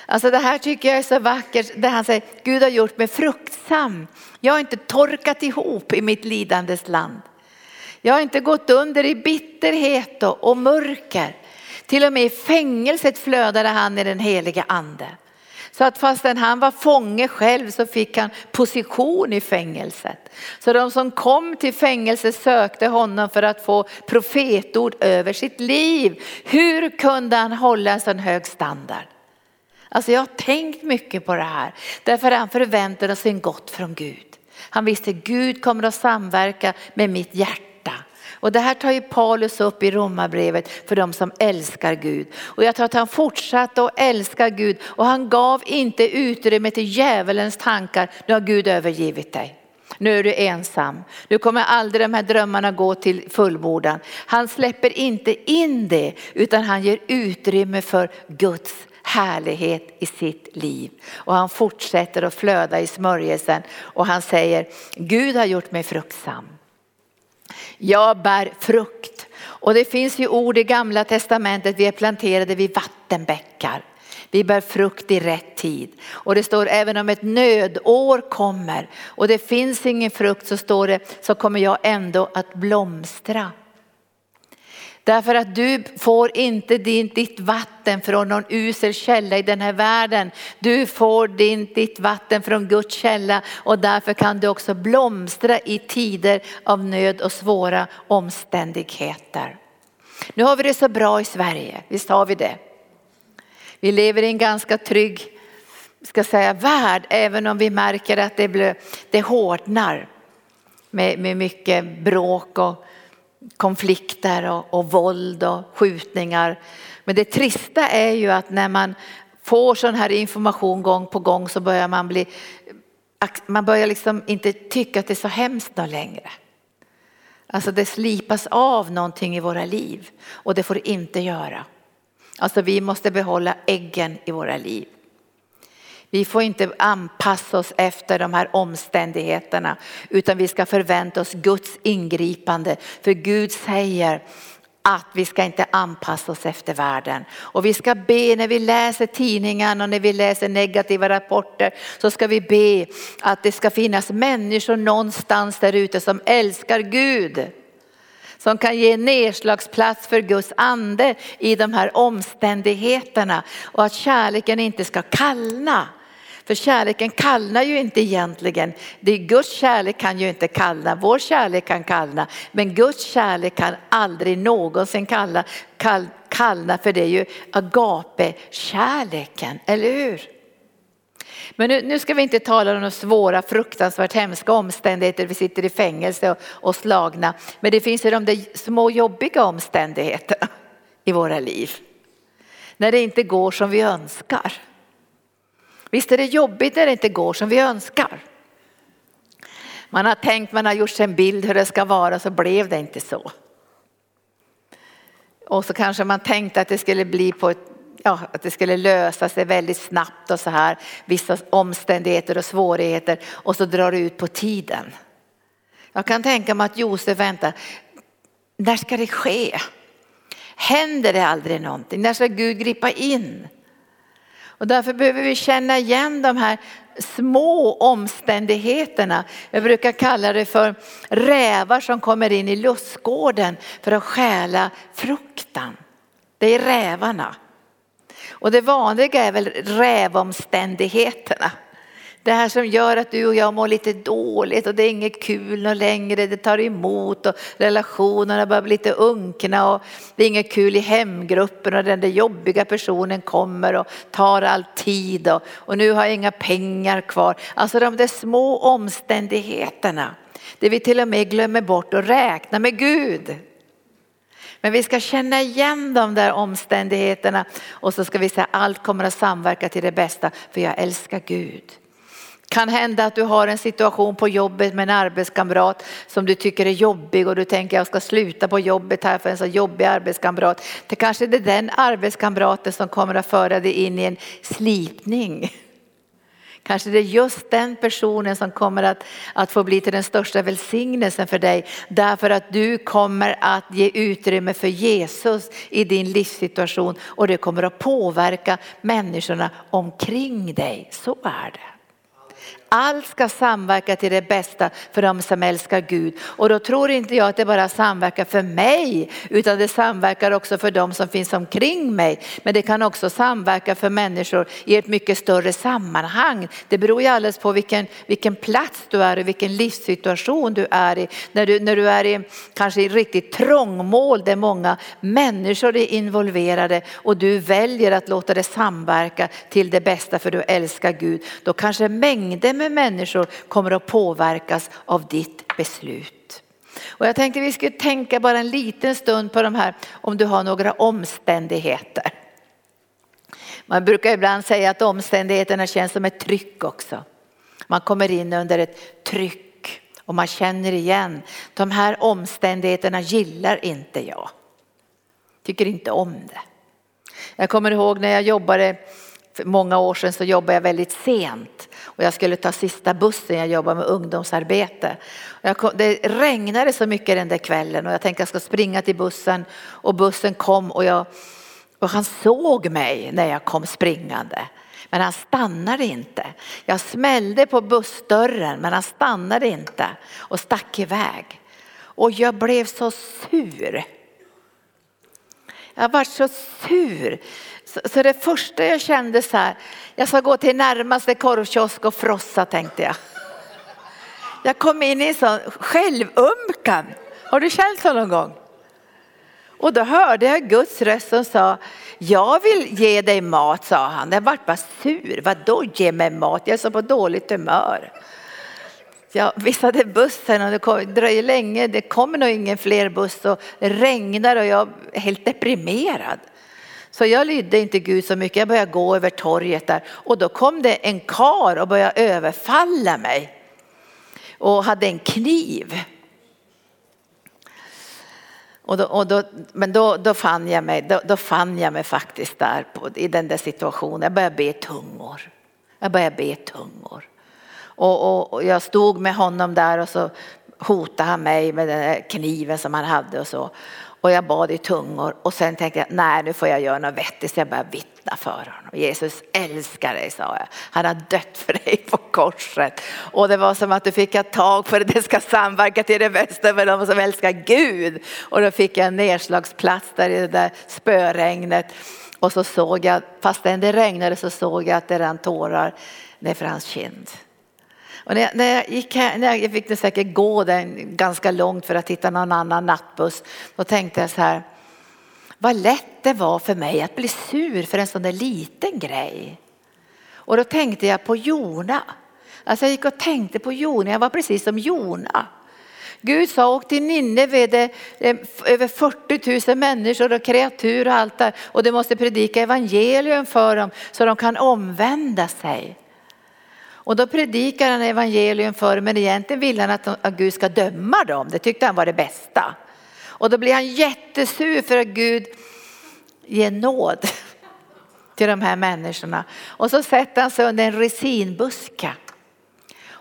Alltså det här tycker jag är så vackert, där han säger Gud har gjort mig fruktsam. Jag har inte torkat ihop i mitt lidandes land. Jag har inte gått under i bitterhet och mörker. Till och med i fängelset flödade han i den heliga ande. Så att fastän han var fånge själv så fick han position i fängelset. Så de som kom till fängelset sökte honom för att få profetord över sitt liv. Hur kunde han hålla en sån hög standard? Alltså jag har tänkt mycket på det här därför han förväntade sig en gott från Gud. Han visste Gud kommer att samverka med mitt hjärta. Och det här tar ju Paulus upp i romarbrevet för de som älskar Gud. Och jag tror att han fortsatte att älska Gud och han gav inte utrymme till djävulens tankar. Nu har Gud övergivit dig. Nu är du ensam. Nu kommer aldrig de här drömmarna gå till fullbordan. Han släpper inte in det utan han ger utrymme för Guds härlighet i sitt liv. Och han fortsätter att flöda i smörjelsen och han säger Gud har gjort mig fruktsam. Jag bär frukt. Och det finns ju ord i gamla testamentet, vi är planterade vid vattenbäckar. Vi bär frukt i rätt tid. Och det står även om ett nödår kommer och det finns ingen frukt så står det så kommer jag ändå att blomstra. Därför att du får inte din, ditt vatten från någon usel källa i den här världen. Du får din, ditt vatten från Guds källa och därför kan du också blomstra i tider av nöd och svåra omständigheter. Nu har vi det så bra i Sverige, visst har vi det. Vi lever i en ganska trygg ska säga, värld även om vi märker att det, blir, det hårdnar med, med mycket bråk och konflikter och, och våld och skjutningar Men det trista är ju att när man får sån här information gång på gång så börjar man bli, man börjar liksom inte tycka att det är så hemskt längre. Alltså det slipas av någonting i våra liv och det får inte göra. Alltså vi måste behålla äggen i våra liv. Vi får inte anpassa oss efter de här omständigheterna utan vi ska förvänta oss Guds ingripande. För Gud säger att vi ska inte anpassa oss efter världen. Och vi ska be när vi läser tidningen och när vi läser negativa rapporter så ska vi be att det ska finnas människor någonstans där ute som älskar Gud. Som kan ge nedslagsplats för Guds ande i de här omständigheterna och att kärleken inte ska kallna. För kärleken kallnar ju inte egentligen. Det Guds kärlek kan ju inte kallna, vår kärlek kan kallna. Men Guds kärlek kan aldrig någonsin kallna, kall, kallna för det är ju agape-kärleken, eller hur? Men nu, nu, ska vi inte tala om de svåra, fruktansvärt hemska omständigheter. Vi sitter i fängelse och, och slagna. Men det finns ju de där små jobbiga omständigheterna i våra liv. När det inte går som vi önskar. Visst är det jobbigt när det inte går som vi önskar. Man har tänkt, man har gjort sig en bild hur det ska vara så blev det inte så. Och så kanske man tänkte att det skulle bli på ett, ja, att det skulle lösa sig väldigt snabbt och så här. Vissa omständigheter och svårigheter och så drar det ut på tiden. Jag kan tänka mig att Josef väntar, när ska det ske? Händer det aldrig någonting? När ska Gud gripa in? Och därför behöver vi känna igen de här små omständigheterna. Jag brukar kalla det för rävar som kommer in i lustgården för att stjäla fruktan. Det är rävarna. Och det vanliga är väl rävomständigheterna. Det här som gör att du och jag mår lite dåligt och det är inget kul längre, det tar emot och relationerna börjar bli lite unkna och det är inget kul i hemgruppen och den där jobbiga personen kommer och tar all tid och, och nu har jag inga pengar kvar. Alltså de där små omständigheterna, det vi till och med glömmer bort att räkna med Gud. Men vi ska känna igen de där omständigheterna och så ska vi säga allt kommer att samverka till det bästa för jag älskar Gud. Kan hända att du har en situation på jobbet med en arbetskamrat som du tycker är jobbig och du tänker jag ska sluta på jobbet här för en så jobbig arbetskamrat. Det kanske är den arbetskamraten som kommer att föra dig in i en slipning. Kanske det är just den personen som kommer att, att få bli till den största välsignelsen för dig. Därför att du kommer att ge utrymme för Jesus i din livssituation och det kommer att påverka människorna omkring dig. Så är det. Allt ska samverka till det bästa för de som älskar Gud. Och då tror inte jag att det bara samverkar för mig utan det samverkar också för de som finns omkring mig. Men det kan också samverka för människor i ett mycket större sammanhang. Det beror ju alldeles på vilken, vilken plats du är i, vilken livssituation du är i. När du, när du är i kanske i riktigt trångmål där många människor är involverade och du väljer att låta det samverka till det bästa för du älskar Gud. Då kanske mängder med människor kommer att påverkas av ditt beslut. Och jag tänkte vi skulle tänka bara en liten stund på de här om du har några omständigheter. Man brukar ibland säga att omständigheterna känns som ett tryck också. Man kommer in under ett tryck och man känner igen de här omständigheterna gillar inte jag. Tycker inte om det. Jag kommer ihåg när jag jobbade för många år sedan så jobbade jag väldigt sent och jag skulle ta sista bussen, jag jobbade med ungdomsarbete. Kom, det regnade så mycket den där kvällen och jag tänkte jag ska springa till bussen och bussen kom och, jag, och han såg mig när jag kom springande. Men han stannade inte. Jag smällde på bussdörren men han stannade inte och stack iväg. Och jag blev så sur. Jag var så sur. Så, så det första jag kände så här, jag ska gå till närmaste korvkiosk och frossa tänkte jag. Jag kom in i en sån självömkan. Har du känt så någon gång? Och då hörde jag Guds röst som sa, jag vill ge dig mat, sa han. Jag vart bara sur, vadå ge mig mat? Jag är så på dåligt humör. Jag visade bussen och det kom, dröjer länge, det kommer nog ingen fler buss och det regnar och jag är helt deprimerad. Så jag lydde inte Gud så mycket. Jag började gå över torget där och då kom det en kar och började överfalla mig. Och hade en kniv. Och då, och då, men då, då, fann jag mig, då, då fann jag mig faktiskt där på, i den där situationen. Jag började be tungor. Jag började be tungor. Och, och, och, jag stod med honom där och så hotade han mig med den där kniven som han hade och så. Och jag bad i tungor och sen tänkte jag, nej nu får jag göra något vettigt så jag började vittna för honom. Jesus älskar dig sa jag. Han har dött för dig på korset. Och det var som att du fick ett tag för att det ska samverka till det bästa för de som älskar Gud. Och då fick jag en nedslagsplats där i det där spöregnet. Och så såg jag, fastän det regnade så såg jag att det rann tårar nerför hans kind. Och när jag, när jag gick här, när jag fick säkert gå den ganska långt för att hitta någon annan nattbuss. Då tänkte jag så här, vad lätt det var för mig att bli sur för en sån där liten grej. Och då tänkte jag på Jona. Alltså jag gick och tänkte på Jona, jag var precis som Jona. Gud sa åk till Nineve, det eh, är över 40 000 människor och kreatur och allt där och du måste predika evangelium för dem så de kan omvända sig. Och då predikar han evangelium för men egentligen vill han att, att Gud ska döma dem. Det tyckte han var det bästa. Och då blir han jättesur för att Gud ger nåd till de här människorna. Och så sätter han sig under en resinbuske.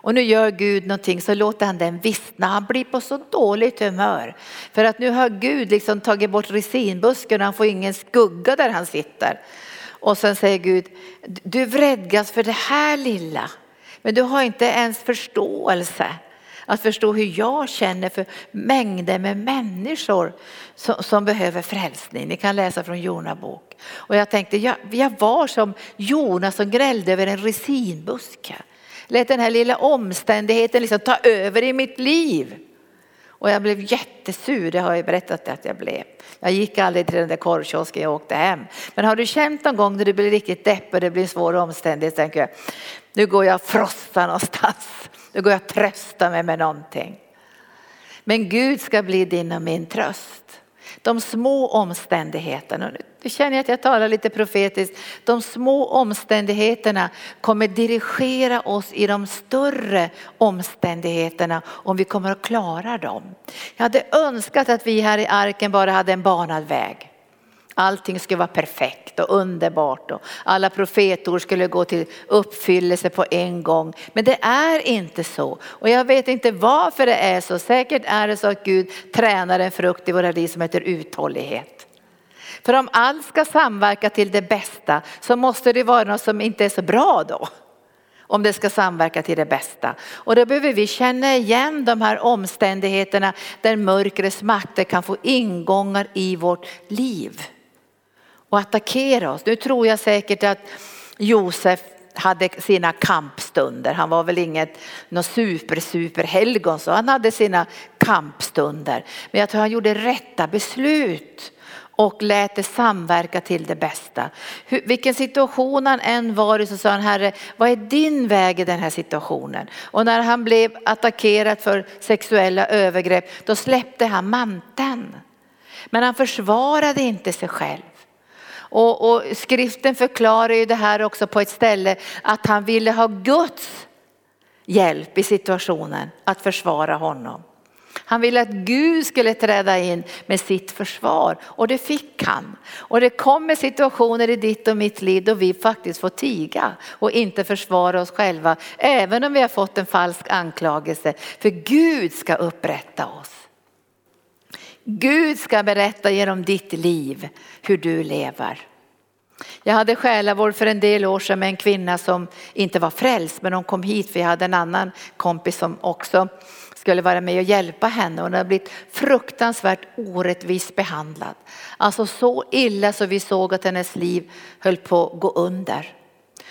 Och nu gör Gud någonting så låter han den vissna. Han blir på så dåligt humör. För att nu har Gud liksom tagit bort resinbusken och han får ingen skugga där han sitter. Och sen säger Gud, du vredgas för det här lilla. Men du har inte ens förståelse att förstå hur jag känner för mängder med människor som, som behöver frälsning. Ni kan läsa från Jona bok. Och jag tänkte, jag, jag var som Jona som grällde över en resinbuske. Lät den här lilla omständigheten liksom ta över i mitt liv. Och jag blev jättesur, det har jag berättat att jag blev. Jag gick aldrig till den där korvkiosken, jag åkte hem. Men har du känt någon gång när du blir riktigt deppig och det blir en svår omständighet, tänker jag, nu går jag och frossar någonstans. Nu går jag och tröstar mig med någonting. Men Gud ska bli din och min tröst. De små omständigheterna, nu känner jag att jag talar lite profetiskt, de små omständigheterna kommer dirigera oss i de större omständigheterna om vi kommer att klara dem. Jag hade önskat att vi här i arken bara hade en banad väg. Allting skulle vara perfekt och underbart och alla profetord skulle gå till uppfyllelse på en gång. Men det är inte så. Och jag vet inte varför det är så. Säkert är det så att Gud tränar en frukt i våra liv som heter uthållighet. För om allt ska samverka till det bästa så måste det vara något som inte är så bra då. Om det ska samverka till det bästa. Och då behöver vi känna igen de här omständigheterna där mörkrets makter kan få ingångar i vårt liv och attackera oss. Nu tror jag säkert att Josef hade sina kampstunder. Han var väl inget någon super super helgon så han hade sina kampstunder. Men jag tror han gjorde rätta beslut och lät det samverka till det bästa. Hur, vilken situation han än var i så sa han Herre, vad är din väg i den här situationen? Och när han blev attackerad för sexuella övergrepp då släppte han manteln. Men han försvarade inte sig själv. Och, och skriften förklarar ju det här också på ett ställe att han ville ha Guds hjälp i situationen att försvara honom. Han ville att Gud skulle träda in med sitt försvar och det fick han. Och det kommer situationer i ditt och mitt liv då vi faktiskt får tiga och inte försvara oss själva. Även om vi har fått en falsk anklagelse. För Gud ska upprätta oss. Gud ska berätta genom ditt liv hur du lever. Jag hade själavård för en del år sedan med en kvinna som inte var frälst men hon kom hit för jag hade en annan kompis som också skulle vara med och hjälpa henne. Hon hade blivit fruktansvärt orättvist behandlad. Alltså så illa så vi såg att hennes liv höll på att gå under.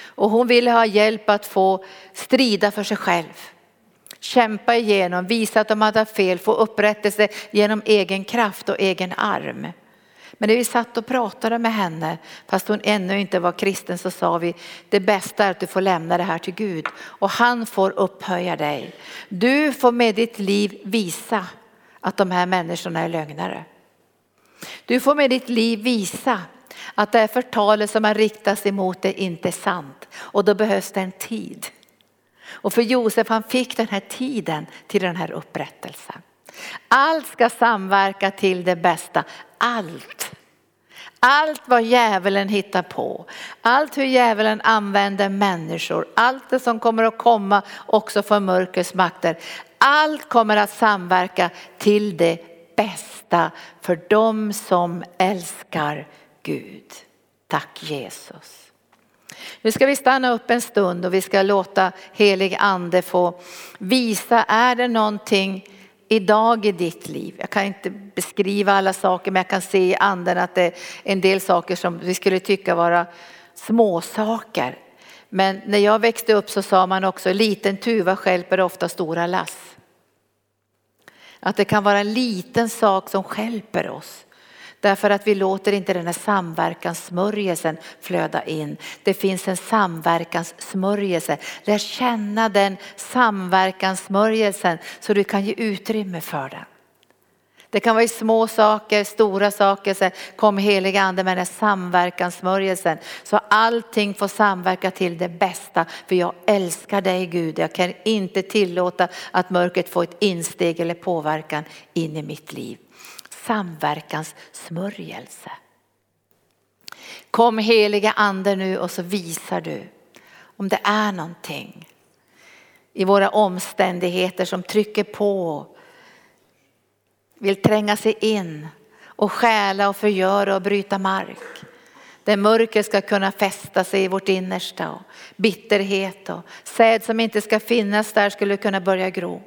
Och hon ville ha hjälp att få strida för sig själv kämpa igenom, visa att de hade fel, få upprättelse genom egen kraft och egen arm. Men när vi satt och pratade med henne, fast hon ännu inte var kristen, så sa vi det bästa är att du får lämna det här till Gud och han får upphöja dig. Du får med ditt liv visa att de här människorna är lögnare. Du får med ditt liv visa att det här förtalet som har riktats emot dig inte är sant och då behövs det en tid. Och för Josef han fick den här tiden till den här upprättelsen. Allt ska samverka till det bästa, allt. Allt vad djävulen hittar på, allt hur djävulen använder människor, allt det som kommer att komma också från mörkrets makter. Allt kommer att samverka till det bästa för dem som älskar Gud. Tack Jesus. Nu ska vi stanna upp en stund och vi ska låta helig ande få visa, är det någonting idag i ditt liv? Jag kan inte beskriva alla saker men jag kan se i anden att det är en del saker som vi skulle tycka vara småsaker. Men när jag växte upp så sa man också liten tuva skälper ofta stora lass. Att det kan vara en liten sak som skälper oss. Därför att vi låter inte den här samverkanssmörjelsen flöda in. Det finns en samverkanssmörjelse. Lär känna den samverkanssmörjelsen så du kan ge utrymme för den. Det kan vara i små saker, stora saker. Så kom heliga ande med den här samverkanssmörjelsen. Så allting får samverka till det bästa. För jag älskar dig Gud. Jag kan inte tillåta att mörkret får ett insteg eller påverkan in i mitt liv samverkanssmörjelse. Kom heliga ande nu och så visar du om det är någonting i våra omständigheter som trycker på, vill tränga sig in och stjäla och förgöra och bryta mark. Där mörker ska kunna fästa sig i vårt innersta och bitterhet och säd som inte ska finnas där skulle kunna börja gro.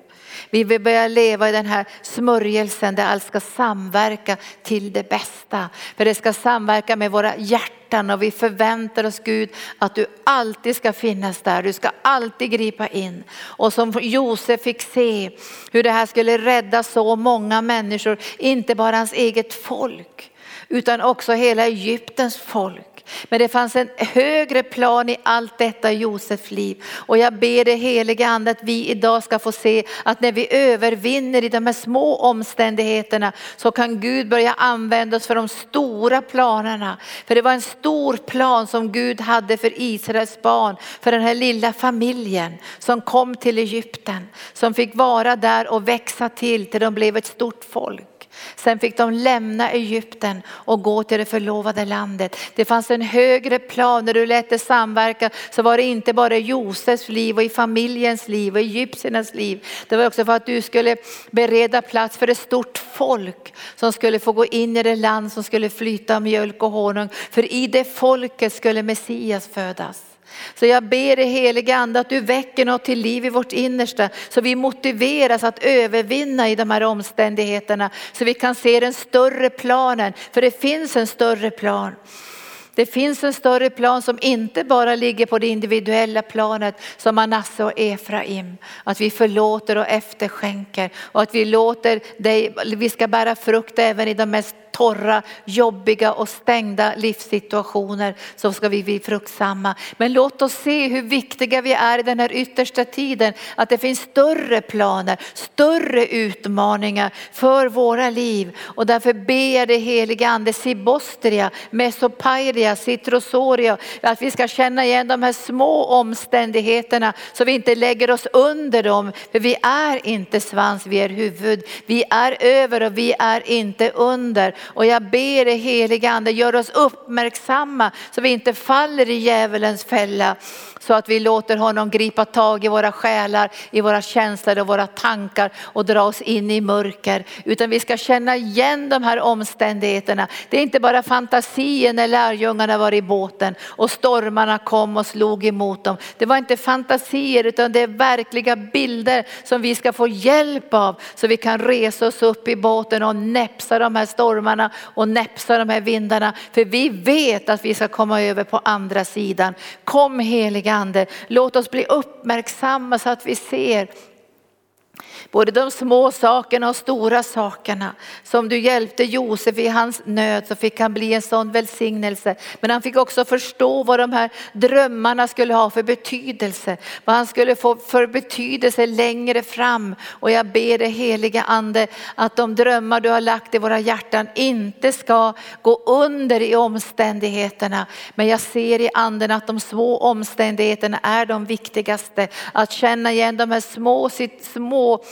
Vi vill börja leva i den här smörjelsen där allt ska samverka till det bästa. För det ska samverka med våra hjärtan och vi förväntar oss Gud att du alltid ska finnas där. Du ska alltid gripa in. Och som Josef fick se hur det här skulle rädda så många människor, inte bara hans eget folk utan också hela Egyptens folk. Men det fanns en högre plan i allt detta i Josefs liv. Och jag ber det heliga ande att vi idag ska få se att när vi övervinner i de här små omständigheterna så kan Gud börja använda oss för de stora planerna. För det var en stor plan som Gud hade för Israels barn, för den här lilla familjen som kom till Egypten, som fick vara där och växa till till de blev ett stort folk. Sen fick de lämna Egypten och gå till det förlovade landet. Det fanns en högre plan när du lät det samverka så var det inte bara i Josefs liv och i familjens liv och egyptiernas liv. Det var också för att du skulle bereda plats för ett stort folk som skulle få gå in i det land som skulle flyta mjölk och honung. För i det folket skulle Messias födas. Så jag ber dig helige ande att du väcker något till liv i vårt innersta så vi motiveras att övervinna i de här omständigheterna så vi kan se den större planen. För det finns en större plan. Det finns en större plan som inte bara ligger på det individuella planet som Manasse och Efraim. Att vi förlåter och efterskänker och att vi låter dig, vi ska bära frukt även i de mest torra, jobbiga och stängda livssituationer så ska vi bli fruktsamma. Men låt oss se hur viktiga vi är i den här yttersta tiden. Att det finns större planer, större utmaningar för våra liv. Och därför ber jag det heliga ande, Sibostria, Mesopairia, Citrosoria, att vi ska känna igen de här små omständigheterna så vi inte lägger oss under dem. För vi är inte svans, vi är huvud. Vi är över och vi är inte under. Och jag ber dig heliga ande, gör oss uppmärksamma så vi inte faller i djävulens fälla. Så att vi låter honom gripa tag i våra själar, i våra känslor och våra tankar och dra oss in i mörker. Utan vi ska känna igen de här omständigheterna. Det är inte bara fantasier när lärjungarna var i båten och stormarna kom och slog emot dem. Det var inte fantasier utan det är verkliga bilder som vi ska få hjälp av så vi kan resa oss upp i båten och näpsa de här stormarna och näpsa de här vindarna. För vi vet att vi ska komma över på andra sidan. Kom helige ande, låt oss bli uppmärksamma så att vi ser Både de små sakerna och stora sakerna. Som du hjälpte Josef i hans nöd så fick han bli en sån välsignelse. Men han fick också förstå vad de här drömmarna skulle ha för betydelse. Vad han skulle få för betydelse längre fram. Och jag ber dig heliga ande att de drömmar du har lagt i våra hjärtan inte ska gå under i omständigheterna. Men jag ser i anden att de små omständigheterna är de viktigaste. Att känna igen de här små, små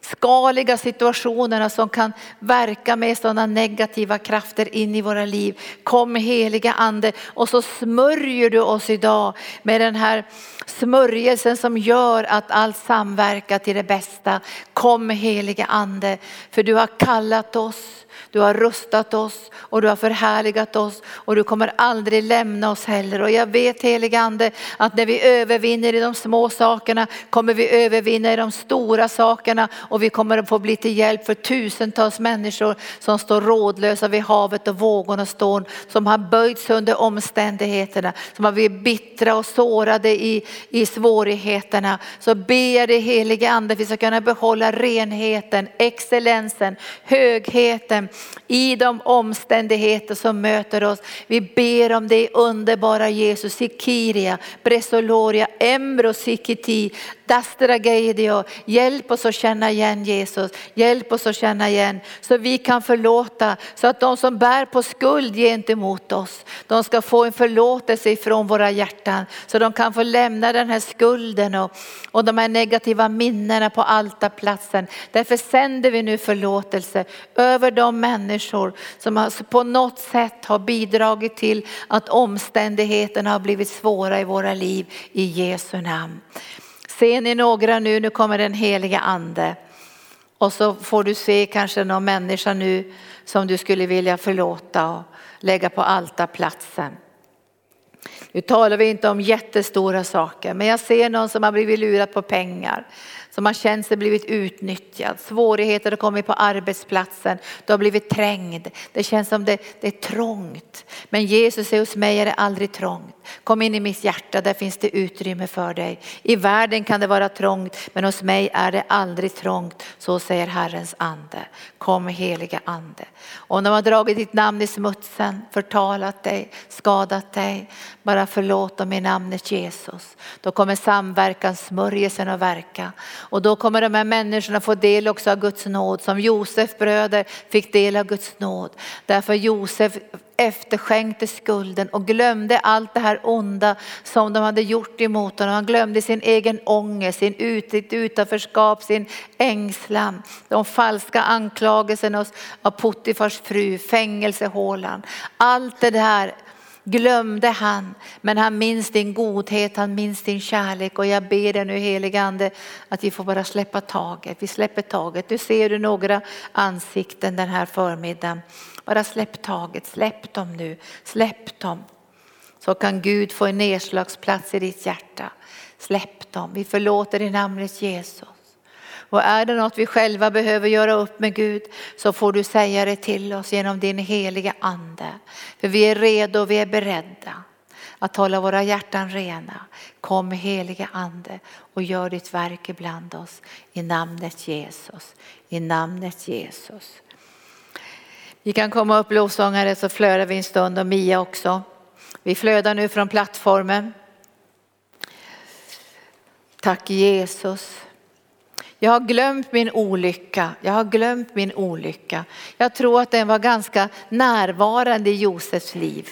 skaliga situationerna som kan verka med sådana negativa krafter in i våra liv. Kom heliga ande och så smörjer du oss idag med den här smörjelsen som gör att allt samverkar till det bästa. Kom heliga ande för du har kallat oss du har rustat oss och du har förhärligat oss och du kommer aldrig lämna oss heller. Och jag vet helige ande att när vi övervinner i de små sakerna kommer vi övervinna i de stora sakerna och vi kommer att få bli till hjälp för tusentals människor som står rådlösa vid havet och vågorna står, som har böjts under omständigheterna, som har blivit bittra och sårade i, i svårigheterna. Så ber jag dig helige ande att vi ska kunna behålla renheten, excellensen, högheten, i de omständigheter som möter oss. Vi ber om det underbara Jesus, Sikiria, Bresoloria, Embro Sikiti, Dastragedio. Hjälp oss att känna igen Jesus, hjälp oss att känna igen så vi kan förlåta så att de som bär på skuld gentemot oss, de ska få en förlåtelse ifrån våra hjärtan så de kan få lämna den här skulden och, och de här negativa minnena på altarplatsen. Därför sänder vi nu förlåtelse över dem människor som på något sätt har bidragit till att omständigheterna har blivit svåra i våra liv i Jesu namn. Ser ni några nu, nu kommer den heliga ande. Och så får du se kanske någon människa nu som du skulle vilja förlåta och lägga på altarplatsen. Nu talar vi inte om jättestora saker, men jag ser någon som har blivit lurad på pengar som har känt sig blivit utnyttjad. Svårigheter har kommit på arbetsplatsen. Du har blivit trängd. Det känns som det, det är trångt. Men Jesus säger hos mig är det aldrig trångt. Kom in i mitt hjärta, där finns det utrymme för dig. I världen kan det vara trångt, men hos mig är det aldrig trångt. Så säger Herrens ande. Kom heliga ande. Om de har dragit ditt namn i smutsen, förtalat dig, skadat dig, bara förlåt dem i namnet Jesus. Då kommer samverkanssmörjelsen att verka och då kommer de här människorna få del också av Guds nåd som Josef bröder fick del av Guds nåd. Därför Josef efterskänkte skulden och glömde allt det här onda som de hade gjort emot honom. Han glömde sin egen ångest, sin utanförskap, sin ängslan, de falska anklagelserna av Puttifars fru, fängelsehålan. Allt det där glömde han, men han minns din godhet, han minns din kärlek och jag ber dig nu helige ande att vi får bara släppa taget. Vi släpper taget. Nu ser du några ansikten den här förmiddagen. Bara släpp taget, släpp dem nu, släpp dem. Så kan Gud få en nedslagsplats i ditt hjärta. Släpp dem, vi förlåter i namnet Jesus. Och är det något vi själva behöver göra upp med Gud så får du säga det till oss genom din heliga ande. För vi är redo och vi är beredda att hålla våra hjärtan rena. Kom heliga ande och gör ditt verk ibland oss i namnet Jesus. I namnet Jesus. Vi kan komma upp lovsångare så flödar vi en stund och Mia också. Vi flödar nu från plattformen. Tack Jesus. Jag har glömt min olycka, jag har glömt min olycka. Jag tror att den var ganska närvarande i Josefs liv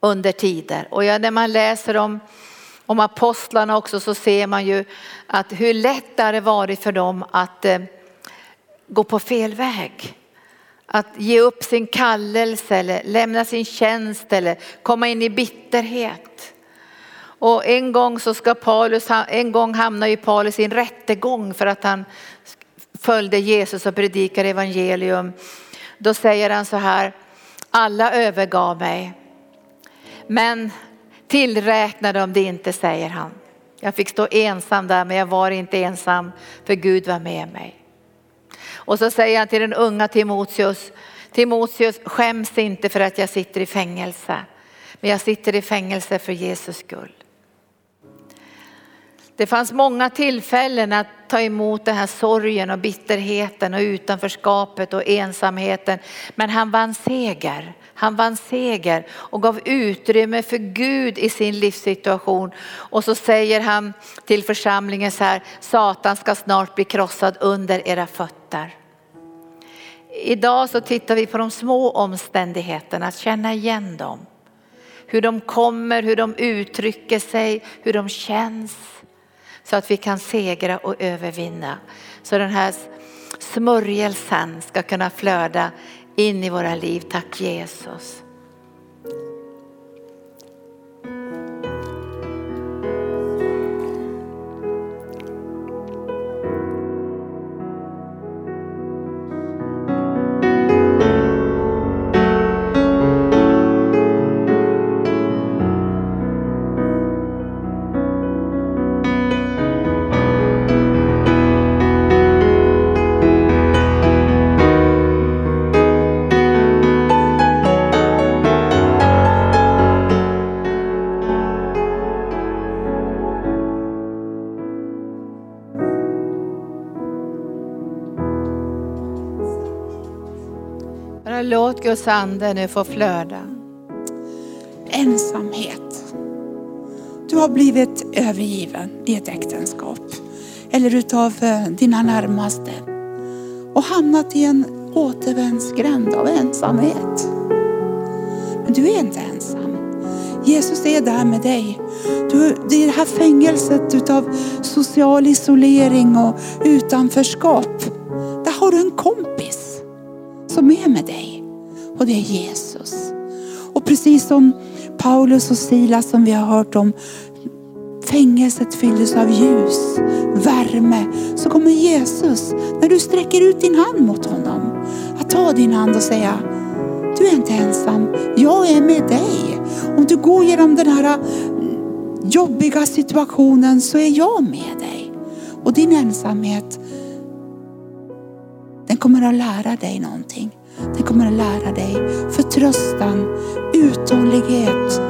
under tider. Och ja, när man läser om, om apostlarna också så ser man ju att hur lätt det hade varit för dem att eh, gå på fel väg. Att ge upp sin kallelse eller lämna sin tjänst eller komma in i bitterhet. Och en gång så ska Paulus, en gång hamnar ju Paulus i en rättegång för att han följde Jesus och predikade evangelium. Då säger han så här, alla övergav mig. Men tillräkna dem det inte, säger han. Jag fick stå ensam där men jag var inte ensam för Gud var med mig. Och så säger han till den unga Timoteus, Timoteus skäms inte för att jag sitter i fängelse. Men jag sitter i fängelse för Jesus skull. Det fanns många tillfällen att ta emot den här sorgen och bitterheten och utanförskapet och ensamheten. Men han vann seger. Han vann seger och gav utrymme för Gud i sin livssituation. Och så säger han till församlingen så här, Satan ska snart bli krossad under era fötter. Idag så tittar vi på de små omständigheterna, att känna igen dem. Hur de kommer, hur de uttrycker sig, hur de känns. Så att vi kan segra och övervinna. Så den här smörjelsen ska kunna flöda in i våra liv. Tack Jesus. Låt Guds ande nu få flöda. Ensamhet. Du har blivit övergiven i ett äktenskap eller utav eh, dina närmaste och hamnat i en återvändsgränd av ensamhet. Men du är inte ensam. Jesus är där med dig. Du, det är det här fängelset utav social isolering och utanförskap. Och det är Jesus. Och precis som Paulus och Silas som vi har hört om, fängelset fylldes av ljus, värme, så kommer Jesus, när du sträcker ut din hand mot honom, att ta din hand och säga, du är inte ensam, jag är med dig. Om du går genom den här mm, jobbiga situationen så är jag med dig. Och din ensamhet, den kommer att lära dig någonting. Det kommer att lära dig förtröstan, uthållighet,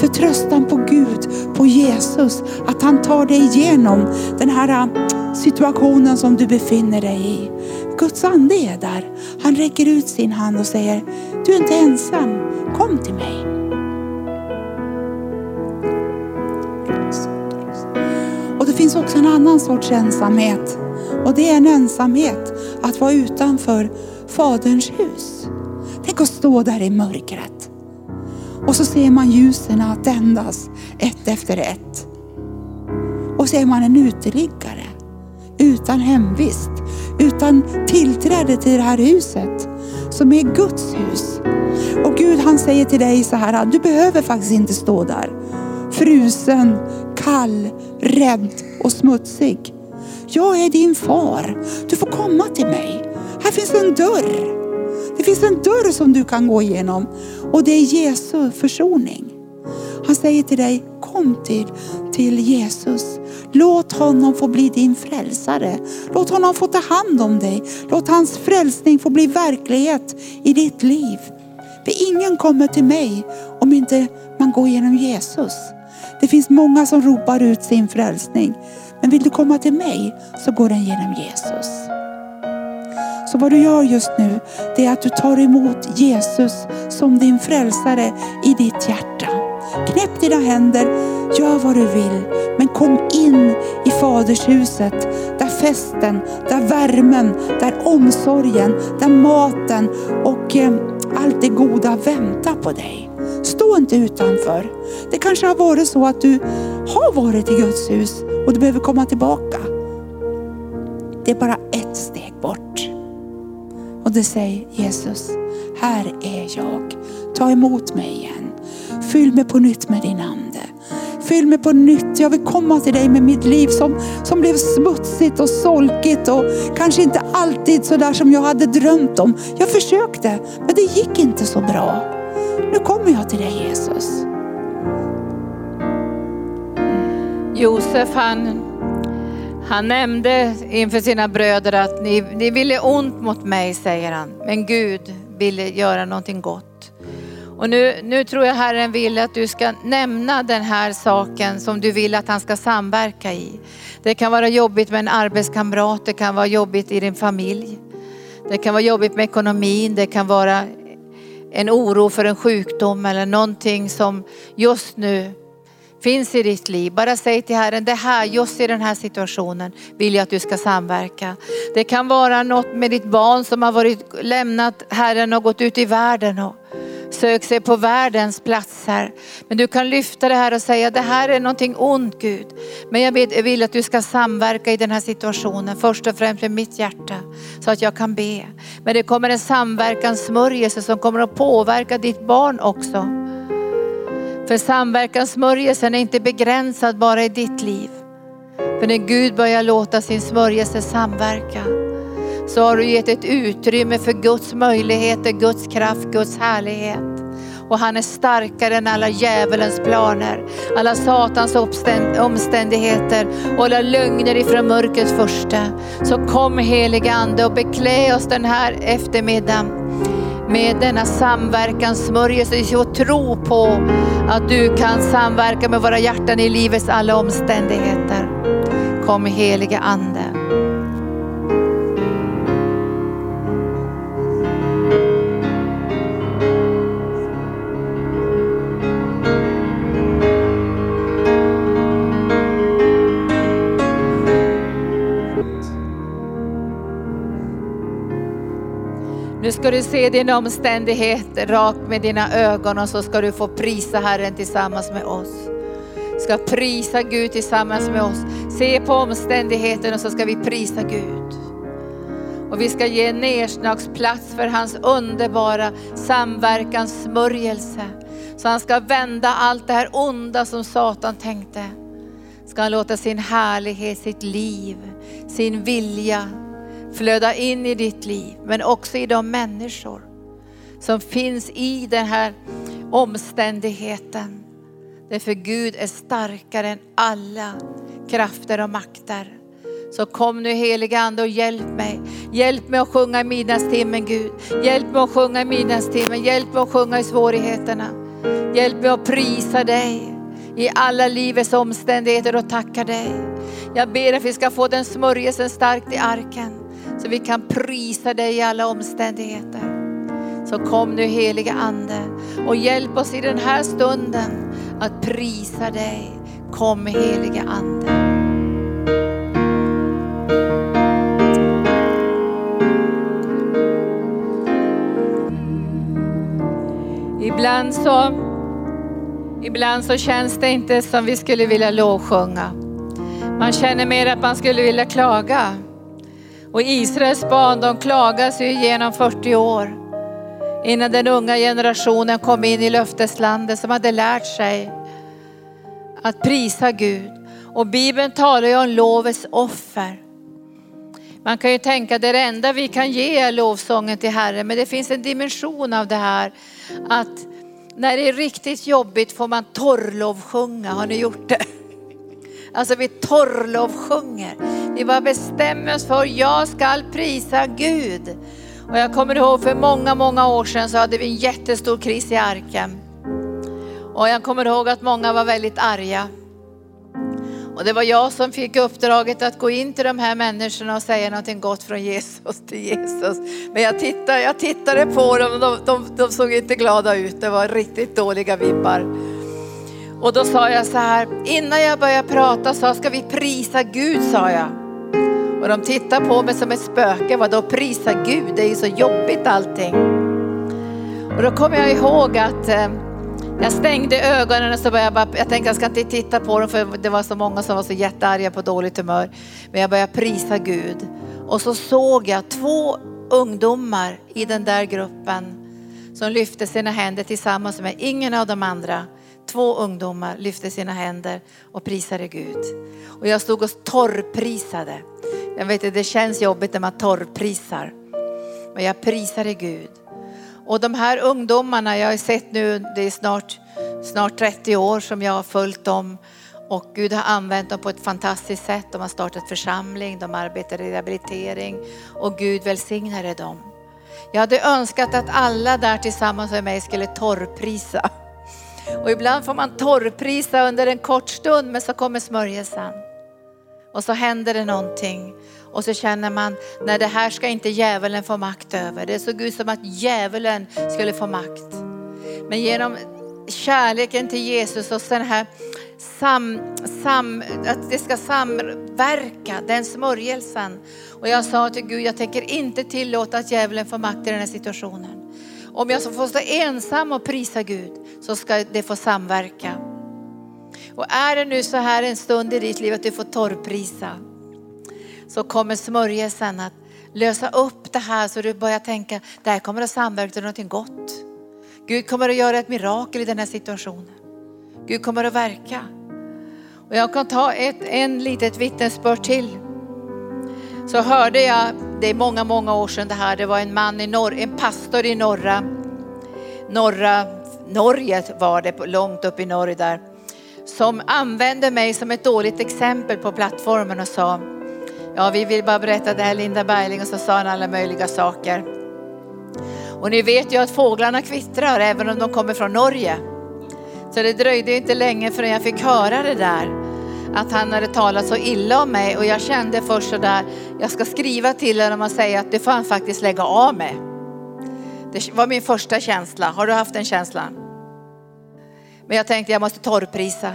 förtröstan på Gud, på Jesus. Att han tar dig igenom den här äh, situationen som du befinner dig i. Guds ande är där. Han räcker ut sin hand och säger, du är inte ensam, kom till mig. Och det finns också en annan sorts ensamhet. Och det är en ensamhet att vara utanför Faderns hus. Tänk att stå där i mörkret. Och så ser man ljusen tändas ett efter ett. Och så är man en uteliggare utan hemvist, utan tillträde till det här huset som är Guds hus. Och Gud han säger till dig så här, du behöver faktiskt inte stå där frusen, kall, rädd och smutsig. Jag är din far. Du får komma till mig. Här finns en dörr. Det finns en dörr som du kan gå igenom och det är Jesu försoning. Han säger till dig, kom till, till Jesus. Låt honom få bli din frälsare. Låt honom få ta hand om dig. Låt hans frälsning få bli verklighet i ditt liv. För ingen kommer till mig om inte man går genom Jesus. Det finns många som ropar ut sin frälsning. Men vill du komma till mig så går den genom Jesus. Så vad du gör just nu, det är att du tar emot Jesus som din frälsare i ditt hjärta. Knäpp dina händer, gör vad du vill. Men kom in i fadershuset där festen, där värmen, där omsorgen, där maten och eh, allt det goda väntar på dig. Stå inte utanför. Det kanske har varit så att du har varit i Guds hus och du behöver komma tillbaka. Det är bara ett steg bort. Och det säger Jesus, här är jag. Ta emot mig igen. Fyll mig på nytt med din ande. Fyll mig på nytt. Jag vill komma till dig med mitt liv som, som blev smutsigt och solkigt och kanske inte alltid så där som jag hade drömt om. Jag försökte, men det gick inte så bra. Nu kommer jag till dig Jesus. Josef han han nämnde inför sina bröder att ni, ni ville ont mot mig, säger han. Men Gud ville göra någonting gott. Och nu, nu tror jag Herren vill att du ska nämna den här saken som du vill att han ska samverka i. Det kan vara jobbigt med en arbetskamrat, det kan vara jobbigt i din familj. Det kan vara jobbigt med ekonomin, det kan vara en oro för en sjukdom eller någonting som just nu finns i ditt liv. Bara säg till Herren, det här, just i den här situationen vill jag att du ska samverka. Det kan vara något med ditt barn som har varit lämnat Herren och gått ut i världen och sökt sig på världens platser. Men du kan lyfta det här och säga, det här är någonting ont Gud. Men jag vill att du ska samverka i den här situationen, först och främst med mitt hjärta, så att jag kan be. Men det kommer en samverkanssmörjelse som kommer att påverka ditt barn också. För samverkanssmörjelsen är inte begränsad bara i ditt liv. För när Gud börjar låta sin smörjelse samverka så har du gett ett utrymme för Guds möjligheter, Guds kraft, Guds härlighet. Och han är starkare än alla djävulens planer, alla satans omständigheter och alla lögner ifrån mörkrets första. Så kom helige ande och beklä oss den här eftermiddagen med denna samverkanssmörjelse och tro på att du kan samverka med våra hjärtan i livets alla omständigheter. Kom helige Ande. Nu ska du se din omständighet rakt med dina ögon och så ska du få prisa Herren tillsammans med oss. Ska prisa Gud tillsammans med oss. Se på omständigheten och så ska vi prisa Gud. Och vi ska ge nedslagsplats för hans underbara samverkanssmörjelse. Så han ska vända allt det här onda som Satan tänkte. Ska han låta sin härlighet, sitt liv, sin vilja flöda in i ditt liv, men också i de människor som finns i den här omständigheten. Därför Gud är starkare än alla krafter och makter. Så kom nu heliga Ande och hjälp mig. Hjälp mig att sjunga i midnattstimmen Gud. Hjälp mig att sjunga i midnattstimmen. Hjälp mig att sjunga i svårigheterna. Hjälp mig att prisa dig i alla livets omständigheter och tacka dig. Jag ber att vi ska få den smörjelsen starkt i arken. Så vi kan prisa dig i alla omständigheter. Så kom nu heliga Ande och hjälp oss i den här stunden att prisa dig. Kom heliga Ande. Ibland så, ibland så känns det inte som vi skulle vilja lovsjunga. Man känner mer att man skulle vilja klaga. Och Israels barn de klagade sig igenom 40 år innan den unga generationen kom in i löfteslandet som hade lärt sig att prisa Gud. Och Bibeln talar ju om lovets offer. Man kan ju tänka att det enda vi kan ge är lovsången till Herren, men det finns en dimension av det här att när det är riktigt jobbigt får man torrlovsjunga. Har ni gjort det? Alltså vi torrlovsjunger. Vi bara bestämmer oss för, jag ska prisa Gud. Och jag kommer ihåg för många, många år sedan så hade vi en jättestor kris i arken. Och jag kommer ihåg att många var väldigt arga. Och det var jag som fick uppdraget att gå in till de här människorna och säga någonting gott från Jesus till Jesus. Men jag tittade, jag tittade på dem och de, de, de såg inte glada ut. Det var riktigt dåliga vibbar. Och då sa jag så här, innan jag började prata sa ska vi prisa Gud sa jag. Och de tittade på mig som ett spöke, vadå prisa Gud, det är ju så jobbigt allting. Och då kommer jag ihåg att eh, jag stängde ögonen och så började jag bara, jag tänkte jag ska inte titta på dem för det var så många som var så jättearga på dåligt humör. Men jag började prisa Gud. Och så såg jag två ungdomar i den där gruppen som lyfte sina händer tillsammans med ingen av de andra. Två ungdomar lyfte sina händer och prisade Gud. Och jag stod och torrprisade. Jag vet att det känns jobbigt när man torrprisar. Men jag prisade Gud. Och de här ungdomarna, jag har sett nu, det är snart, snart 30 år som jag har följt dem. Och Gud har använt dem på ett fantastiskt sätt. De har startat församling, de arbetar i rehabilitering och Gud välsignade dem. Jag hade önskat att alla där tillsammans med mig skulle torrprisa. Och ibland får man torrprisa under en kort stund men så kommer smörjelsen. Och så händer det någonting. Och så känner man, nej det här ska inte djävulen få makt över. Det såg ut som att djävulen skulle få makt. Men genom kärleken till Jesus och den här sam, sam, att det ska samverka, den smörjelsen. Och jag sa till Gud, jag tänker inte tillåta att djävulen får makt i den här situationen. Om jag får stå ensam och prisa Gud så ska det få samverka. Och är det nu så här en stund i ditt liv att du får torrprisa så kommer smörjelsen att lösa upp det här så du börjar tänka, det här kommer att samverka till någonting gott. Gud kommer att göra ett mirakel i den här situationen. Gud kommer att verka. Och jag kan ta ett en litet vittnesbörd till. Så hörde jag, det är många, många år sedan det här, det var en man i norr, en pastor i norra, norra Norge var det, långt upp i norr där, som använde mig som ett dåligt exempel på plattformen och sa, ja vi vill bara berätta det här Linda Bergling och så sa han alla möjliga saker. Och ni vet ju att fåglarna kvittrar även om de kommer från Norge. Så det dröjde inte länge förrän jag fick höra det där. Att han hade talat så illa om mig och jag kände först sådär, jag ska skriva till honom och säga att det får han faktiskt lägga av med. Det var min första känsla. Har du haft den känslan? Men jag tänkte jag måste torrprisa.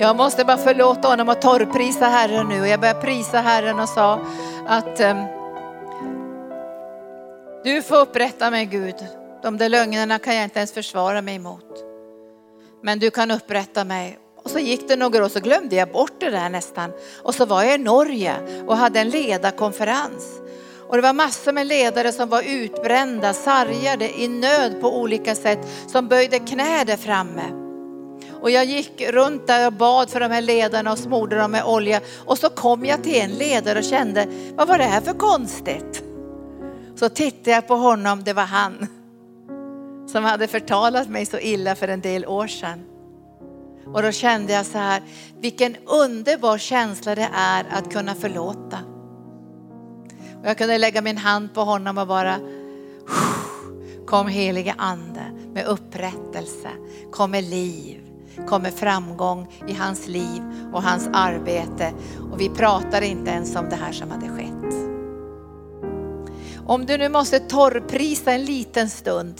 Jag måste bara förlåta honom och torrprisa Herren nu. Och jag började prisa Herren och sa att um, du får upprätta mig Gud. De där lögnerna kan jag inte ens försvara mig emot. Men du kan upprätta mig. Och så gick det några år så glömde jag bort det där nästan. Och så var jag i Norge och hade en ledarkonferens. Och det var massor med ledare som var utbrända, sargade, i nöd på olika sätt, som böjde knä där framme. Och jag gick runt där och bad för de här ledarna och smorde dem med olja. Och så kom jag till en ledare och kände, vad var det här för konstigt? Så tittade jag på honom, det var han som hade förtalat mig så illa för en del år sedan. Och då kände jag så här, vilken underbar känsla det är att kunna förlåta. Och jag kunde lägga min hand på honom och bara, kom helige ande med upprättelse, kom med liv, kom med framgång i hans liv och hans arbete. Och vi pratade inte ens om det här som hade skett. Om du nu måste torrprisa en liten stund,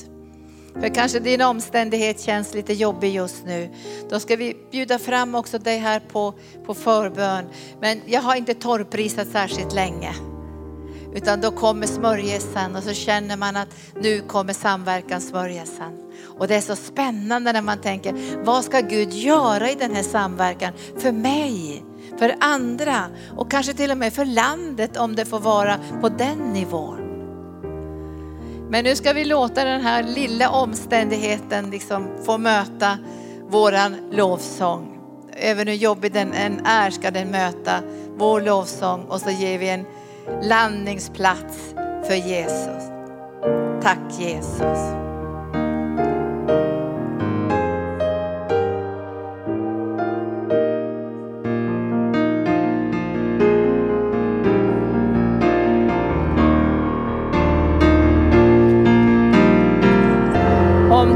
för kanske din omständighet känns lite jobbig just nu. Då ska vi bjuda fram också dig här på, på förbön. Men jag har inte torrprisat särskilt länge. Utan då kommer smörjelsen och så känner man att nu kommer samverkanssmörjelsen. Och det är så spännande när man tänker, vad ska Gud göra i den här samverkan för mig, för andra och kanske till och med för landet om det får vara på den nivån. Men nu ska vi låta den här lilla omständigheten liksom få möta våran lovsång. Även hur jobbig den än är ska den möta vår lovsång och så ger vi en landningsplats för Jesus. Tack Jesus.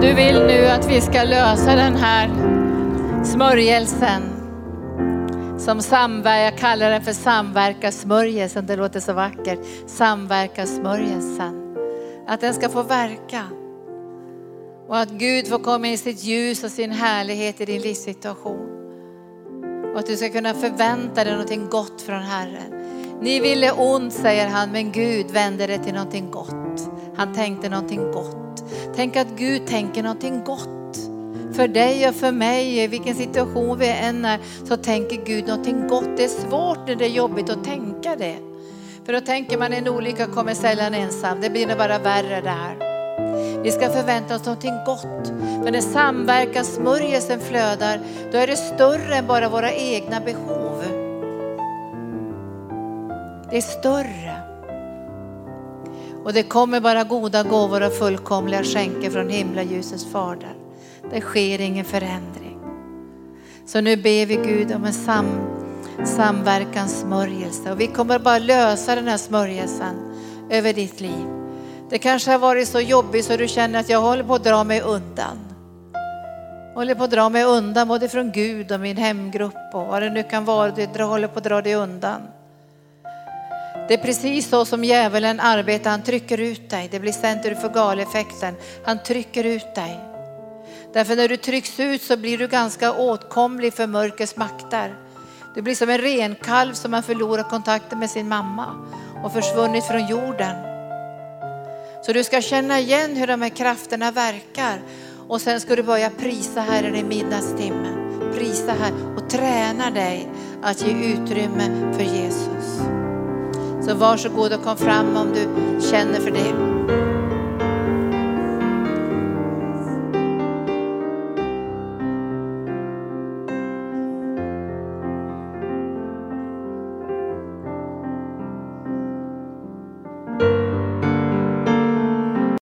Du vill nu att vi ska lösa den här smörjelsen som samverkar, jag kallar den för samverkarsmörjelsen, det låter så vackert. Samverkarsmörjelsen. Att den ska få verka. Och att Gud får komma i sitt ljus och sin härlighet i din livssituation. Och att du ska kunna förvänta dig någonting gott från Herren. Ni ville ont säger han, men Gud vände det till någonting gott. Han tänkte någonting gott. Tänk att Gud tänker någonting gott för dig och för mig, i vilken situation vi än är, så tänker Gud någonting gott. Det är svårt när det är jobbigt att tänka det. För då tänker man en olycka kommer sällan ensam, det blir nog bara värre där. Vi ska förvänta oss någonting gott. För när samverkanssmörjelsen flödar, då är det större än bara våra egna behov. Det är större. Och det kommer bara goda gåvor och fullkomliga skänker från himlaljusets fader. Det sker ingen förändring. Så nu ber vi Gud om en sam, samverkanssmörjelse och vi kommer bara lösa den här smörjelsen över ditt liv. Det kanske har varit så jobbigt så du känner att jag håller på att dra mig undan. Jag håller på att dra mig undan både från Gud och min hemgrupp och vad det nu kan vara. Du håller på att dra dig undan. Det är precis så som djävulen arbetar. Han trycker ut dig. Det blir center för galeffekten. Han trycker ut dig. Därför när du trycks ut så blir du ganska åtkomlig för mörkrets makter. Du blir som en renkalv som har förlorat kontakten med sin mamma och försvunnit från jorden. Så du ska känna igen hur de här krafterna verkar och sen ska du börja prisa Herren i midnattstimmen. Prisa här och träna dig att ge utrymme för Jesus. Så varsågod och kom fram om du känner för det.